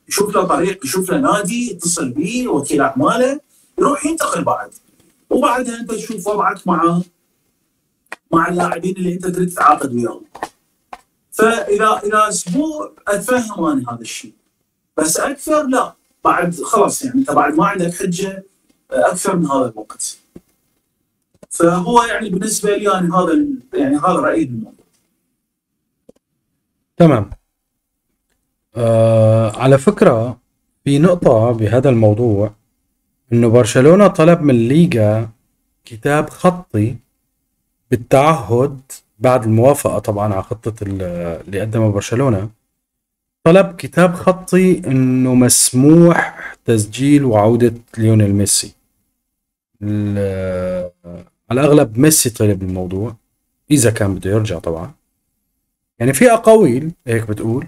يشوف له طريق يشوف له نادي يتصل به وكيل أعماله يروح ينتقل بعد. وبعدها انت تشوف وضعك مع مع اللاعبين اللي انت تريد تتعاقد وياهم. فإذا إذا أسبوع أتفهم أنا هذا الشيء. بس أكثر لا. بعد خلاص يعني أنت بعد ما عندك حجة أكثر من هذا الوقت. فهو يعني بالنسبة لي يعني هذا يعني هذا رأيي بالموضوع تمام. آه على فكرة في نقطة بهذا الموضوع إنه برشلونة طلب من الليغا كتاب خطي بالتعهد بعد الموافقة طبعا على خطة ال- اللي قدمها برشلونة طلب كتاب خطي إنه مسموح تسجيل وعودة ليونيل ميسي. على الأغلب ميسي طلب الموضوع إذا كان بده يرجع طبعا. يعني في أقاويل هيك بتقول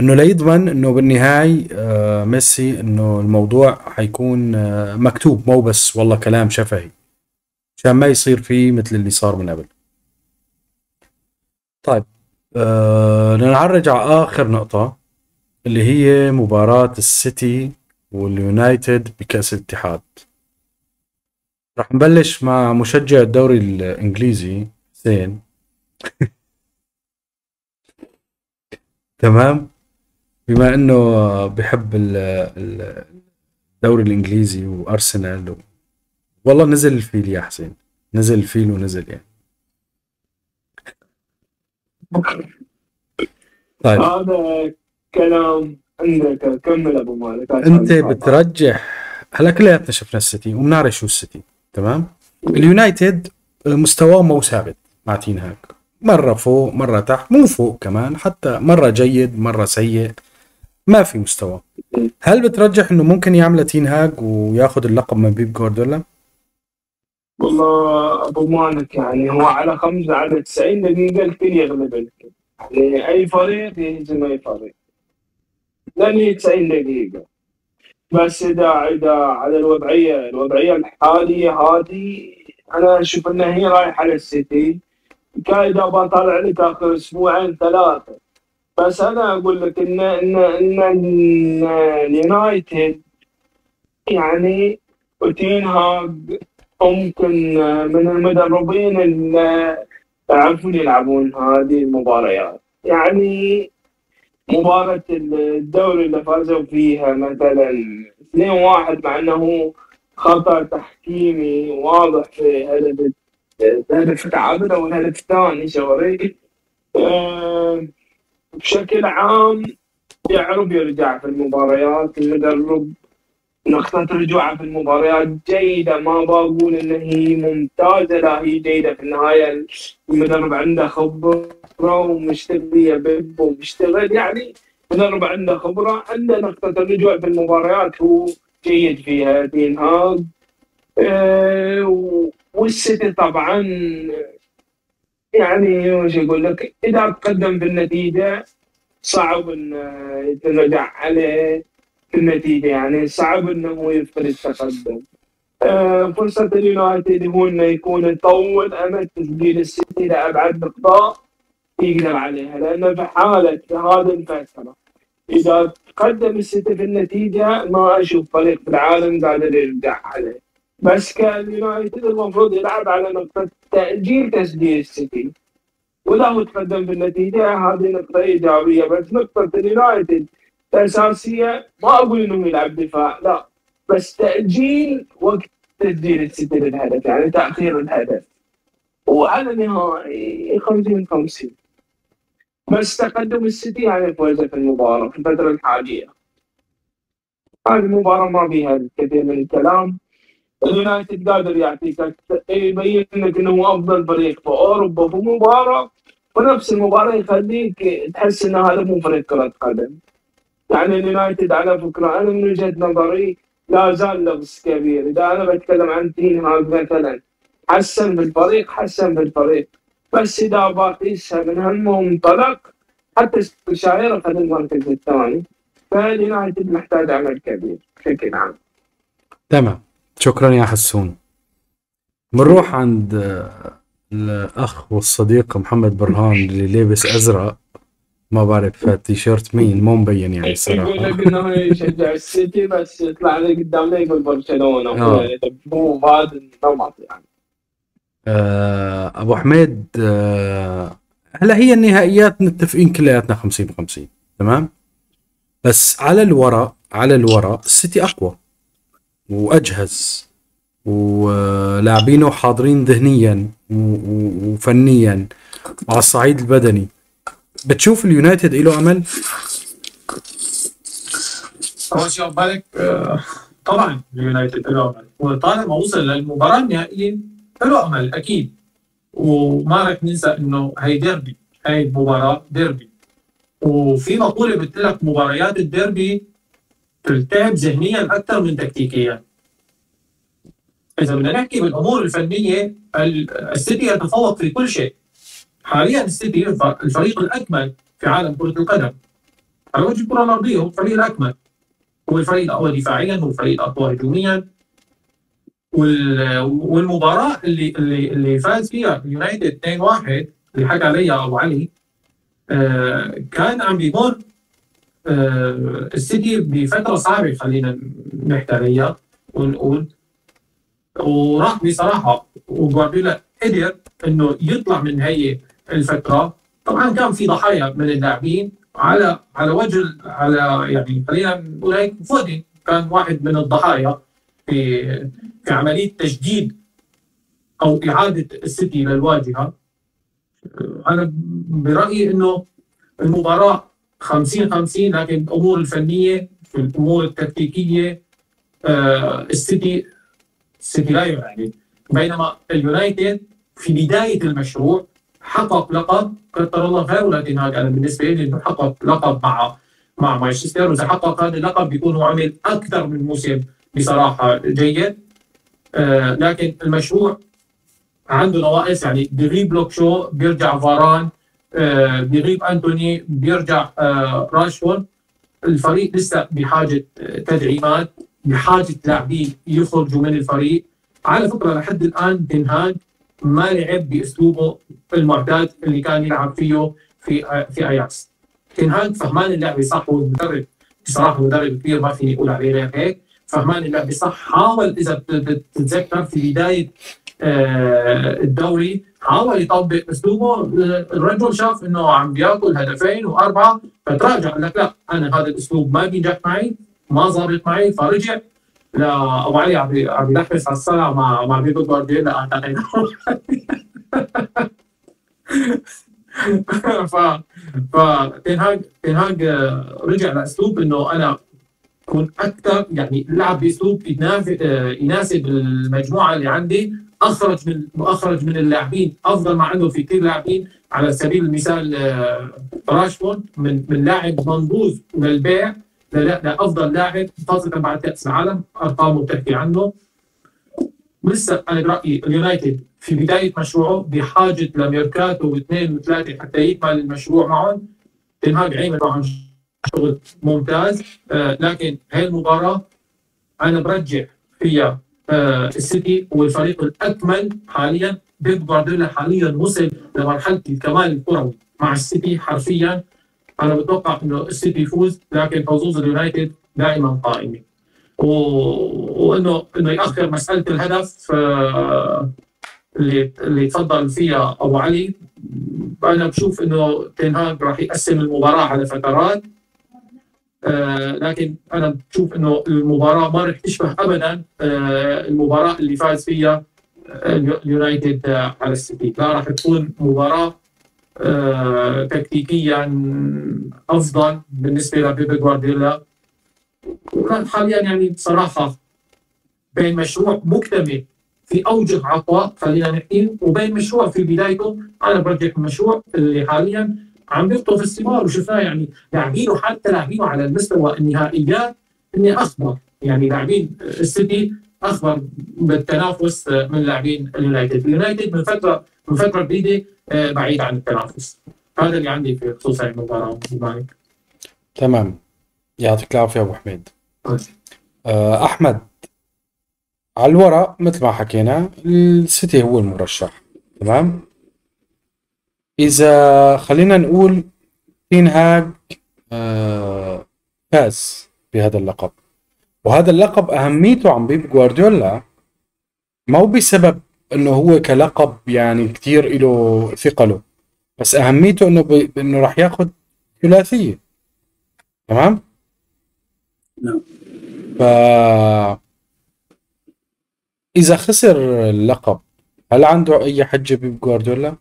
إنه ليضمن إنه بالنهاية آه، ميسي إنه الموضوع حيكون آه، مكتوب مو بس والله كلام شفهي. عشان ما يصير فيه مثل اللي صار من قبل. طيب آه نعرج على آخر نقطة اللي هي مباراة السيتي واليونايتد بكأس الاتحاد. راح نبلش مع مشجع الدوري الإنجليزي حسين. تمام؟ بما إنه بحب ال- ال- الدوري الإنجليزي وأرسنال. والله نزل الفيل يا حسين. نزل الفيل ونزل يعني. طيب. هذا كلام عندك. كمل أبو مالك. أنت بترجح. هلأ كلياتنا شفنا السيتي وبنعرف شو السيتي. تمام؟ اليونايتد مستواه مو ثابت. مع تين هاك. مرة فوق مرة تحت. مو فوق كمان. حتى مرة جيد مرة سيء. ما في مستوى. هل بترجح إنه ممكن يعمل تين هاج وياخذ اللقب من بيب جوارديولا؟ والله ابو مالك يعني هو على خمسة على 90 دقيقة الكل يغلب الكل يعني اي فريق يهزم اي فريق هي 90 دقيقة بس اذا اذا على الوضعية الوضعية الحالية هذه أنا أشوف انها هي رايحة للسيتي كان اذا بطلع لك اخر أسبوعين ثلاثة بس أنا أقول لك ان ان ان, إن اليونايتد يعني وتين هاج ممكن من المدربين اللي يعرفون يلعبون هذه المباريات. يعني مباراة الدوري اللي فازوا فيها مثلا 2-1 مع إنه خطأ تحكيمي واضح في هدف الهدف التعادل أو الهدف الثاني سوري. آه، بشكل عام يعرف يرجع في المباريات المدرب نقطة رجوعه في المباريات جيدة ما بقول إن هي ممتازة لا هي جيدة في النهاية. المدرب عنده خبرة ومشتغل يبب ومشتغل. يعني المدرب عنده خبرة عنده نقطة الرجوع في المباريات. هو جيد فيها تين هاج و- والسيتي طبعا يعني وش أقول لك؟ إذا تقدم في النتيجة صعب ان يترجع عليه. في النتيجة يعني صعب إنه يفقد التقدم. آه، فرصة اليونايتد هو إنه يكون يطول امد تسجيل السيتي لأبعد نقطة يقدر عليها لأنه في حالة في هذه الفترة إذا تقدم السيتي في النتيجة ما أشوف فريق في العالم قادر يرجع عليه. بس كان اليونايتد المفروض يلعب على نقطة تأجيل تسجيل السيتي. ولا هو تقدم بالنتيجة هذه نقطة إيجابية بس نقطة اليونايتد الأساسية ما أقول إنه يلعب دفاع لا. بس تأجيل وقت تسجيل السيتي للهدف يعني تأخير الهدف. وعلى نهائي 50 50 بس تقدم السيتي يعني فوزه في المباراة في الفترة الحالية. هذه المباراة ما فيها الكثير من الكلام. اليونايتد قادر يعطيك يبين لك إنه أفضل فريق في أوروبا في مباراة. ونفس المباراة يخليك تحس إن هذا مو فريق كرة قدم. يعني اليونايتد على فكره أنا من وجهة نظري لا زال لغز كبير، إذا أنا بتكلم عن تين مثلا حسن بالفريق حسن بالفريق. بس إذا بقيسها من همه منطلق حتى الشاعر أخذ المركز الثاني فاليونايتد محتاج عمل كبير بشكل عام. تمام. شكرا يا حسون. بنروح عند الأخ والصديق محمد برهان اللي لابس أزرق. ما بعرف تيشيرت مين مو مبين يعني يقول الصراحه لك انه يشجع السيتي بس يطلع لي قدامنا يقول برشلونه آه. هذا النمط يعني آه، ابو حميد آه، هلا هي النهائيات متفقين كلياتنا 50 50 تمام؟ بس على الورق على الورق السيتي أقوى وأجهز ولاعبينه حاضرين ذهنيا وفنيا وعلى الصعيد البدني. بتشوف اليونايتد له أمل؟ اول شيء بالك طبعا اليونايتد له أمل. وطالما وصل للمباراة النهائية له أمل أكيد. وما رح ننسى إنه هي ديربي هي المباراه ديربي. وفي مقولة بتقول لك مباريات الديربي تلتعب ذهنيا أكثر من تكتيكيا. إذا بدنا نحكي بالأمور الفنية ال- السيتي يتفوق في كل شيء. حاليا السيتي الف- الفريق الأكمل في عالم كرة القدم. على وجه الكرة الأرضية هو الفريق الأكمل. هو الفريق الاقوى دفاعيا هو الفريق الأقوى هجوميا. وال- والمباراة اللي اللي اللي فاز فيها اليونايتد 2-1 اللي حكى عليها أبو علي آه، كان عم بيمر آه، السيتي بفترة صعبة خلينا نحكي عليها ونقول. وراح بصراحة وجوارديولا قدر إنه يطلع من هي الفترة. طبعا كان في ضحايا من اللاعبين على على وجه على يعني خلينا نقول هيك فودن كان واحد من الضحايا في في عملية تجديد أو إعادة السيتي للواجهة. أنا برأيي إنه المباراة 50 50 لكن الأمور الفنية الأمور التكتيكية آه، السيتي السيتي لا يعاني بينما اليونايتد في بداية المشروع حقق لقب. كتر الله خير ولكن هذا أنا بالنسبة لي إنه حقق لقب مع مع مانشستر. وإذا حقق هذا اللقب بيكون هو عمل أكثر من موسم بصراحة جيد. آه لكن المشروع عنده نواقص. يعني بيغيب لوك شو بيرجع فاران. آه بيغيب أنتوني بيرجع آه راشفورد. الفريق لسه بحاجة آه، تدعيمات بحاجة لاعبين يخرجوا من الفريق. على فكرة لحد الآن تنهاج ما لعب بأسلوبه المعتاد اللي كان يلعب فيه في في أياكس. تنهاج فهمان اللعبه صح هو المدرب بصراحة مدرب كبير ما فيني أقول عليه غير هيك. فهمان اللعبه صح. حاول إذا بت- بت- بتتذكر في بداية الدوري حاول يطبق أسلوبه. الرجل شاف إنه عم بيأكل هدفين وأربعة فتراجع قال لك لا أنا هذا الأسلوب ما بينجح معي ما ظابط معي فرجع. لا ابو علي عم عم يلحس على الصلع مع مع بيبو جوارديولا اعتقد ف فتنهاج تنهاج آه، رجع لاسلوب إنه أنا كون أكثر يعني لعب بأسلوب آه، يناسب المجموعة اللي عندي أخرج من أخرج من اللاعبين أفضل ما عنده في كثير لاعبين. على سبيل المثال آه، راشفورد من من لاعب منبوذ للبيع. لافضل لاعب خاصه بعد كأس العالم أرقامه بتحكي عنه. لسه أنا برايي اليونايتد في بداية مشروعه بحاجة لميركاتو واثنين وثلاثة حتى يكمل المشروع معهم تنهاج عمل معهم شغل ممتاز. آه لكن هاي المباراة أنا برجع فيها آه السيتي هو الفريق الأكمل حاليا. بيب جوارديولا حاليا وصل لمرحلة الكمال الكروي مع السيتي حرفيا. أنا بتوقع إنه السيتي يفوز لكن حظوظ اليونايتد دائما قائمة. و... وإنه إنه ياخر مسألة الهدف آه اللي اللي تفضل فيها أبو علي. أنا بشوف إنه تنهاج راح يقسم المباراة على فترات آه لكن أنا بشوف إنه المباراة ما راح تشبه ابدا آه المباراة اللي فاز فيها اليونايتد على السيتي. لا راح تكون مباراة تكتيكيا أفضل بالنسبة لبيب جوارديولا. وكان حاليا يعني بصراحة بين مشروع مكتمل في أوجه عطاء خلينا نحكي وبين مشروع في بدايته أنا برجح المشروع اللي حاليا عم بيخطف الثمار. وشفناه يعني لاعبينه حتى لاعبينه على المستوى النهائيات إني أخبر يعني لاعبين السيتي أخبر بالتنافس من لاعبين اليونايتد، اليونايتد من فترة من فترة بعيده آه، بعيد عن التنافس. هذا اللي عندي في خصوص المباراة. مالك. تمام. يعطيك العافية أبو حميد. آه، أحمد على الورق مثل ما حكينا السيتي هو المرشح. تمام؟ إذا خلينا نقول تنهاج آه، فاز بهذا اللقب. وهذا اللقب أهميته عن بيب جوارديولا ما هو بسبب إنه هو كلقب يعني كثير له ثقله. بس أهميته إنه ب... إنه راح ياخذ ثلاثية. تمام؟ نعم. ف إذا خسر اللقب هل عنده أي حجه بيب جوارديولا؟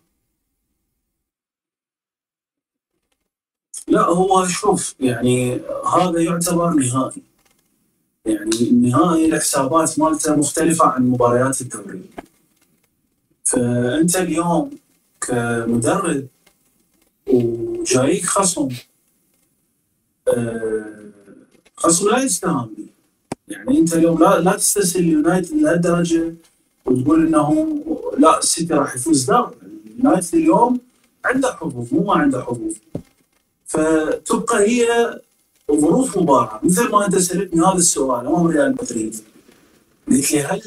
لا هو شوف يعني هذا يعتبر نهائي. يعني النهائي الحسابات مالته مختلفة عن مباريات الدوري. فأنت اليوم كمدرب وجايك خصم آه، خصم لا يستهان به. يعني أنت اليوم لا لا تستسهل اليونايتد لهالدرجة وتقول إنه لا السيتي راح يفوز. لا اليونايتد اليوم عنده حظوظ مو ما عنده حظوظ. فتبقى هي ظروف مباراة. مثل ما أنت سألتني هذا السؤال أمام ريال مدريد. قلت لي هل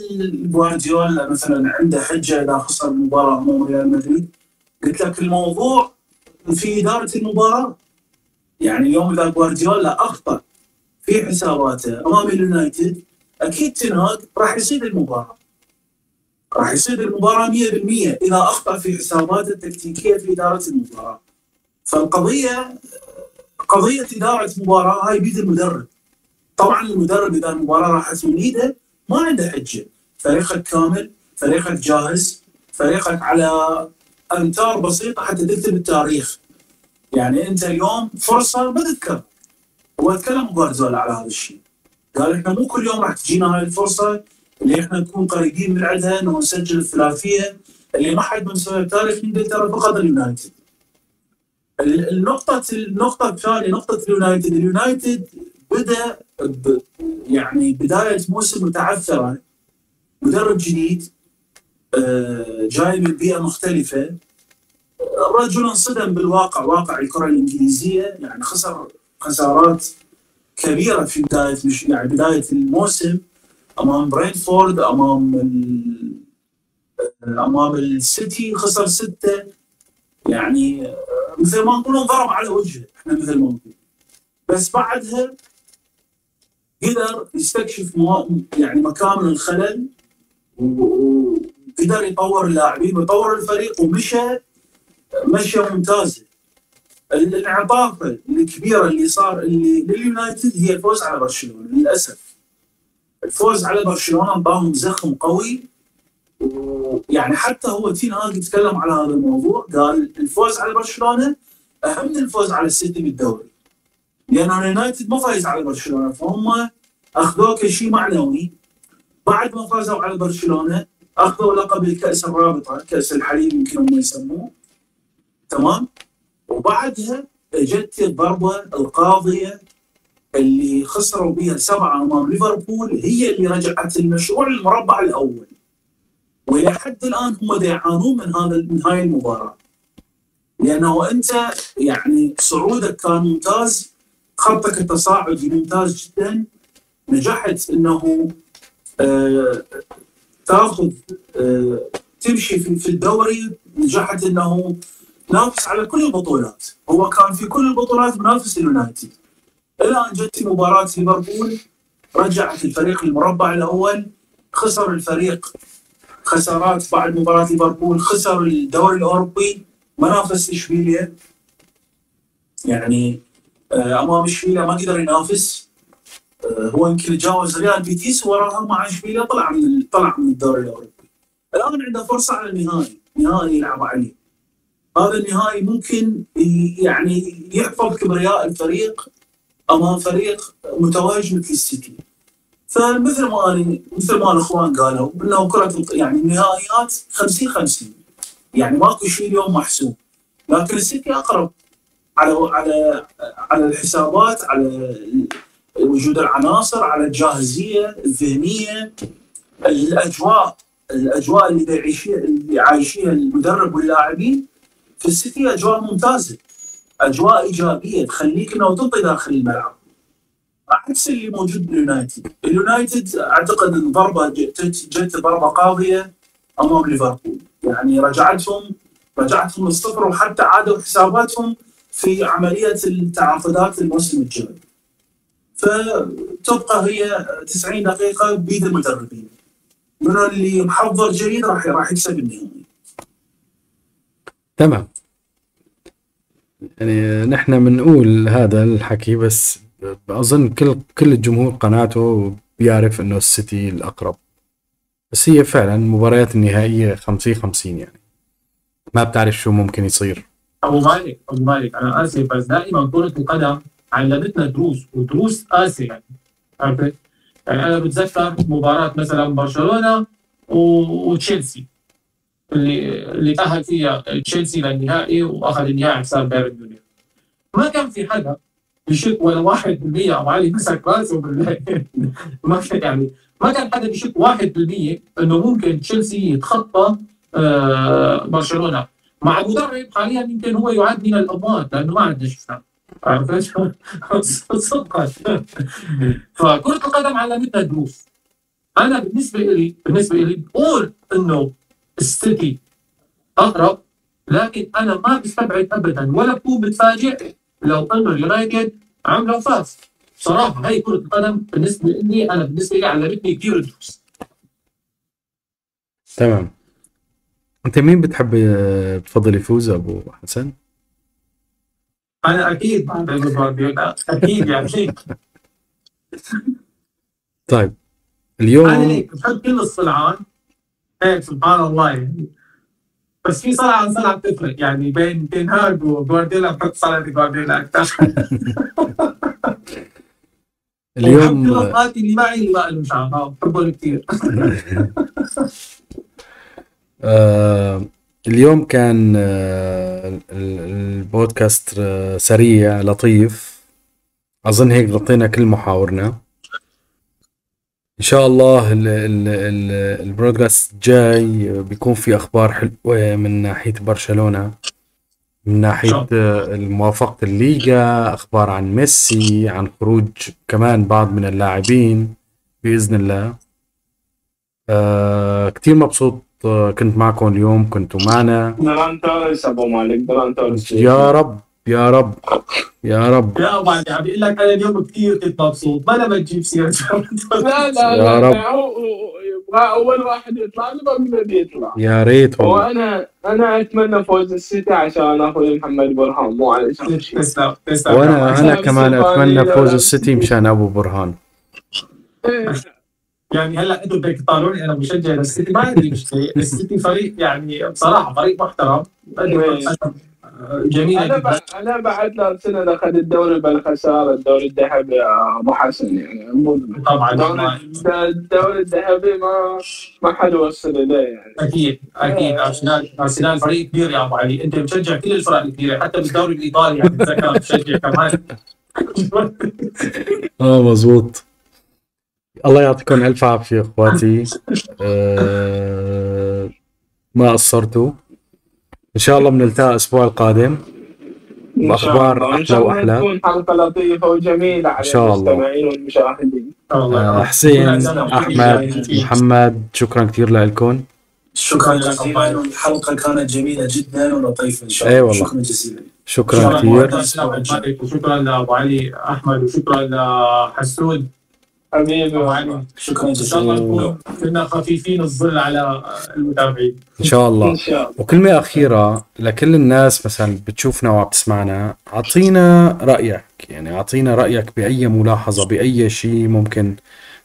جوارديولا مثلا عنده حجة اذا خسر المباراة امام ريال مدريد؟ قلت لك الموضوع في إدارة المباراة. يعني اليوم إذا جوارديولا أخطأ في حساباته أمام اليونايتد أكيد تنهاج راح يصيد المباراة. راح يصيد المباراة 100% إذا أخطأ في حساباته التكتيكية في إدارة المباراة. فالقضية قضية إدارة مباراة هاي بيد المدرب. طبعا المدرب إذا المباراة راحت من ايده ما عنده حجة. فريقك كامل فريقك جاهز فريقك على أمتار بسيطة حتى تكتب التاريخ. يعني أنت اليوم فرصة ما تذكر. هو تكلم جوارديولا على هذا الشيء. قال إحنا مو كل يوم راح تجينا هاي الفرصة اللي إحنا نكون قريبين من عندها إنه نسجل الثلاثية اللي ما حد من سوى تاريخ إنجلترا فقط اليونايتد. النقطة النقطة الثانية نقطة اليونايتد، اليونايتد بدأ ب يعني بداية موسم متعثرة. مدرب جديد آه، جاي من بيئة مختلفة. رجل انصدم بالواقع واقع الكرة الإنجليزية. يعني خسر خسارات كبيرة في بداية يعني بداية الموسم. أمام برينفورد أمام أمام السيتي خسر ستة. يعني مثل ما نقول انضرب على وجهه إحنا مثل ما نقول. بس بعدها قدر يستكشف يعني مكامن الخلل وقدر يطور اللاعبين ويطور الفريق ومشى مشى ممتازه الانعطافه الكبيرة اللي صار اللي لليونايتد هي الفوز على برشلونة للأسف. الفوز على برشلونة انطاهم زخم قوي. ويعني حتى هو تين هاج يتكلم على هذا الموضوع قال الفوز على برشلونة أهم من الفوز على السيتي بالدوري. لأن اليونايتد ما فايز على برشلونة فهم اخذوه كشيء معنوي. بعد ما فازوا على برشلونة أخذوا لقب الكأس الرابطة كأس الحليب يمكن هم يسموه. تمام؟ وبعدها اجت الضربة القاضية اللي خسروا بها سبعة أمام ليفربول هي اللي رجعت المشروع المربع الأول. وإلى حد الآن هم يعانون من هذا من هاي المباراة. لأنه أنت يعني صعودك كان ممتاز. خطك التصاعدي ممتاز جدا. نجحت إنه آه تاخذ آه تمشي في, الدوري. نجحت إنه تنافس على كل البطولات. هو كان في كل البطولات منافس اليونايتد إلى أن جت مباراة ليفربول رجعت الفريق المربع الأول خسر الفريق خسارات بعد مباراة ليفربول خسر الدوري الأوروبي. ما نافس اشبيليا يعني امام اشبيليا ما قدر ينافس. آه، هو يمكن تجاوز ريال بيتيس وراها مع اشبيليا طلع من طلع من الدوري الأوروبي. الآن عنده فرصة على النهائي نهائي يلعب عليه. هذا النهائي ممكن يعني يحفظ كبرياء الفريق أمام فريق متواجد مثل السيتي. فمثل ما أنا مثل ما الأخوان قالوا إنه كرة يعني النهائيات 50 50 يعني ماكو شيء اليوم محسوب. لكن السيتي أقرب. على على على الحسابات على وجود العناصر على الجاهزية الذهنية. الأجواء الأجواء اللي يعيشها اللي عايشيها المدرب واللاعبين في السيتي أجواء ممتازة أجواء إيجابية تخليك إنه تنطي داخل الملعب. عكس اللي موجود باليونايتد، اليونايتد أعتقد إن ضربة جت جت ضربة قاضية أمام ليفربول، يعني رجعتهم رجعتهم للصفر وحتى عادوا حساباتهم في عملية التعاقدات الموسم الجاي. فتبقى هي 90 دقيقة بيد المدربين. من اللي محضر جيد راح راح يكسب النهائي. تمام يعني نحن بنقول هذا الحكي بس أظن كل كل الجمهور قناته بيعرف إنه السيتي الأقرب بس هي فعلا المباريات النهائية 50 50 يعني ما بتعرف شو ممكن يصير أبو مالك أبو مالك أنا آسف بس دائما كرة القدم علمتنا دروس ودروس قاسيه عرفت؟ يعني أنا بتذكر مباراة مثلا برشلونة وتشيلسي. اللي اللي تأهل فيها تشيلسي للنهائي وأخذ النهائي حساب بايرن ميونخ. ما كان في حدا بيشك ولا واحد بالمية أبو علي مسك راسه ما كان يعني ما كان حدا بيشك واحد بالمية إنه ممكن تشيلسي يتخطى آه برشلونة. مع مدرب حاليا يمكن هو يعد من الاموات لأنه ما عندنا شفنا عرفت؟ صدقا فكرة القدم علمتنا دروس أنا بالنسبة لي بالنسبة لي بقول إنه السيتي أقرب لكن أنا ما بستبعد ابدا ولا بكون متفاجئ لو انه اليونايتد عملوا فاز. بصراحه هي كرة القدم بالنسبة لي أنا بالنسبة لي علمتني كثير دروس تمام. أنت مين بتحب بتفضل يفوز أبو حسن؟ أنا أكيد. أكيد يعني طيب أنا اليوم هيك بحب كل الصلعان هيك سبحان الله يعني. بس في صلعه عن صلعه بتفرق يعني بين تين هاج وجوارديولا بحب صلعه جوارديولا أكثر اليوم كل اللي معي اللي ما لهم شعر بحبهم كثير. اليوم كان آه ال- ال- البودكاست آه سريع لطيف. أظن هيك غطينا كل محاورنا. إن شاء الله ال- ال- ال- البودكاست الجاي بيكون في أخبار حلوة من ناحية برشلونة من ناحية آه، موافقه الليغا أخبار عن ميسي عن خروج كمان بعض من اللاعبين بإذن الله. آه كثير مبسوط آه، كنت معكم اليوم كنتوا معنا. يا رب يا رب يا رب. يا ابو علي عم بيقول لك أنا اليوم كثير كنت مبسوط. ما لما تجيب سيرة لا لا يا لا, رب. أول واحد يطلع له بقدر يطلع. يا ريت والله. وأنا أنا أتمنى فوز السيتي عشان أخوي محمد برهان مو علشان شيء تسلم تسلم وأنا أنا كمان أتمنى فوز السيتي مشان أبو برهان. إيه، يعني هلا أنتم بدك تطالعوني أنا مشجع للسيتي ما عندي مشكلة. السيتي فريق يعني بصراحة فريق محترم. جميل. أنا أنا بعد سنة اخذ الدوري بالخسارة الدوري الذهبي يا أبو حسن يعني. طبعا الدوري- الذهبي ما ما حد وصل إليه يعني. أكيد أكيد. ارسنال أرسنال فريق كبير يا أبو علي. أنت بتشجع كل الفرق الكبيرة حتى بالدوري الإيطالي يعني اتذكر بتشجع كمان. آه مزبوط. الله يعطيكم ألف عافية إخواتي. آه ما قصرتوا. إن شاء الله بنلتقى الأسبوع القادم. شاء الله. وأحلى. تكون حلقة لطيفة وجميلة على إن شاء الله. المستمعين والمشاهدين. آه حسين أحمد محمد شكرا كثير لكم شكرا جزيلا. والحلقة كانت جميلة جدا ولطيفة إن شاء الله. والله. شكرا جزيلا. شكرا كثير. كثير وشكرا لأبو علي أحمد وشكرا لحسود. حبيبي شكرا إن شاء الله جزيلا. نكون كنا خفيفين الظل على المتابعين. إن شاء الله. إن شاء الله. وكلمة أخيرة لكل الناس مثلا بتشوفنا وعم تسمعنا أعطينا رأيك يعني أعطينا رأيك بأي ملاحظة بأي شيء ممكن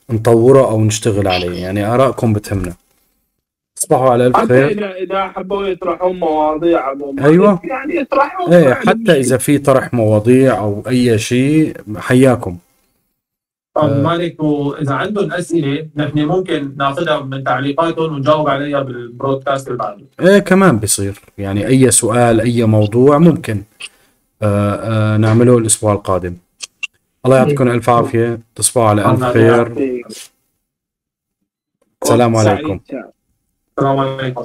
نطوره أو نشتغل عليه يعني آرائكم بتهمنا. تصبحوا على ألف حتى خير اذا إذا حبوا يطرحون مواضيع مالك، أيوة. يعني يطرحون إيه حتى إذا في طرح مواضيع أو أي شيء حياكم. طب مالك وإذا عندهم أسئلة نحن ممكن ناخذها من تعليقاتهم ونجاوب عليها بالبرودكاست اللي بعده. إيه كمان بيصير. يعني أي سؤال أي موضوع ممكن آه آه نعمله الأسبوع القادم. الله يعطيكم ألف عافية. تصبحوا على الله خير. السلام عليكم. السلام عليكم.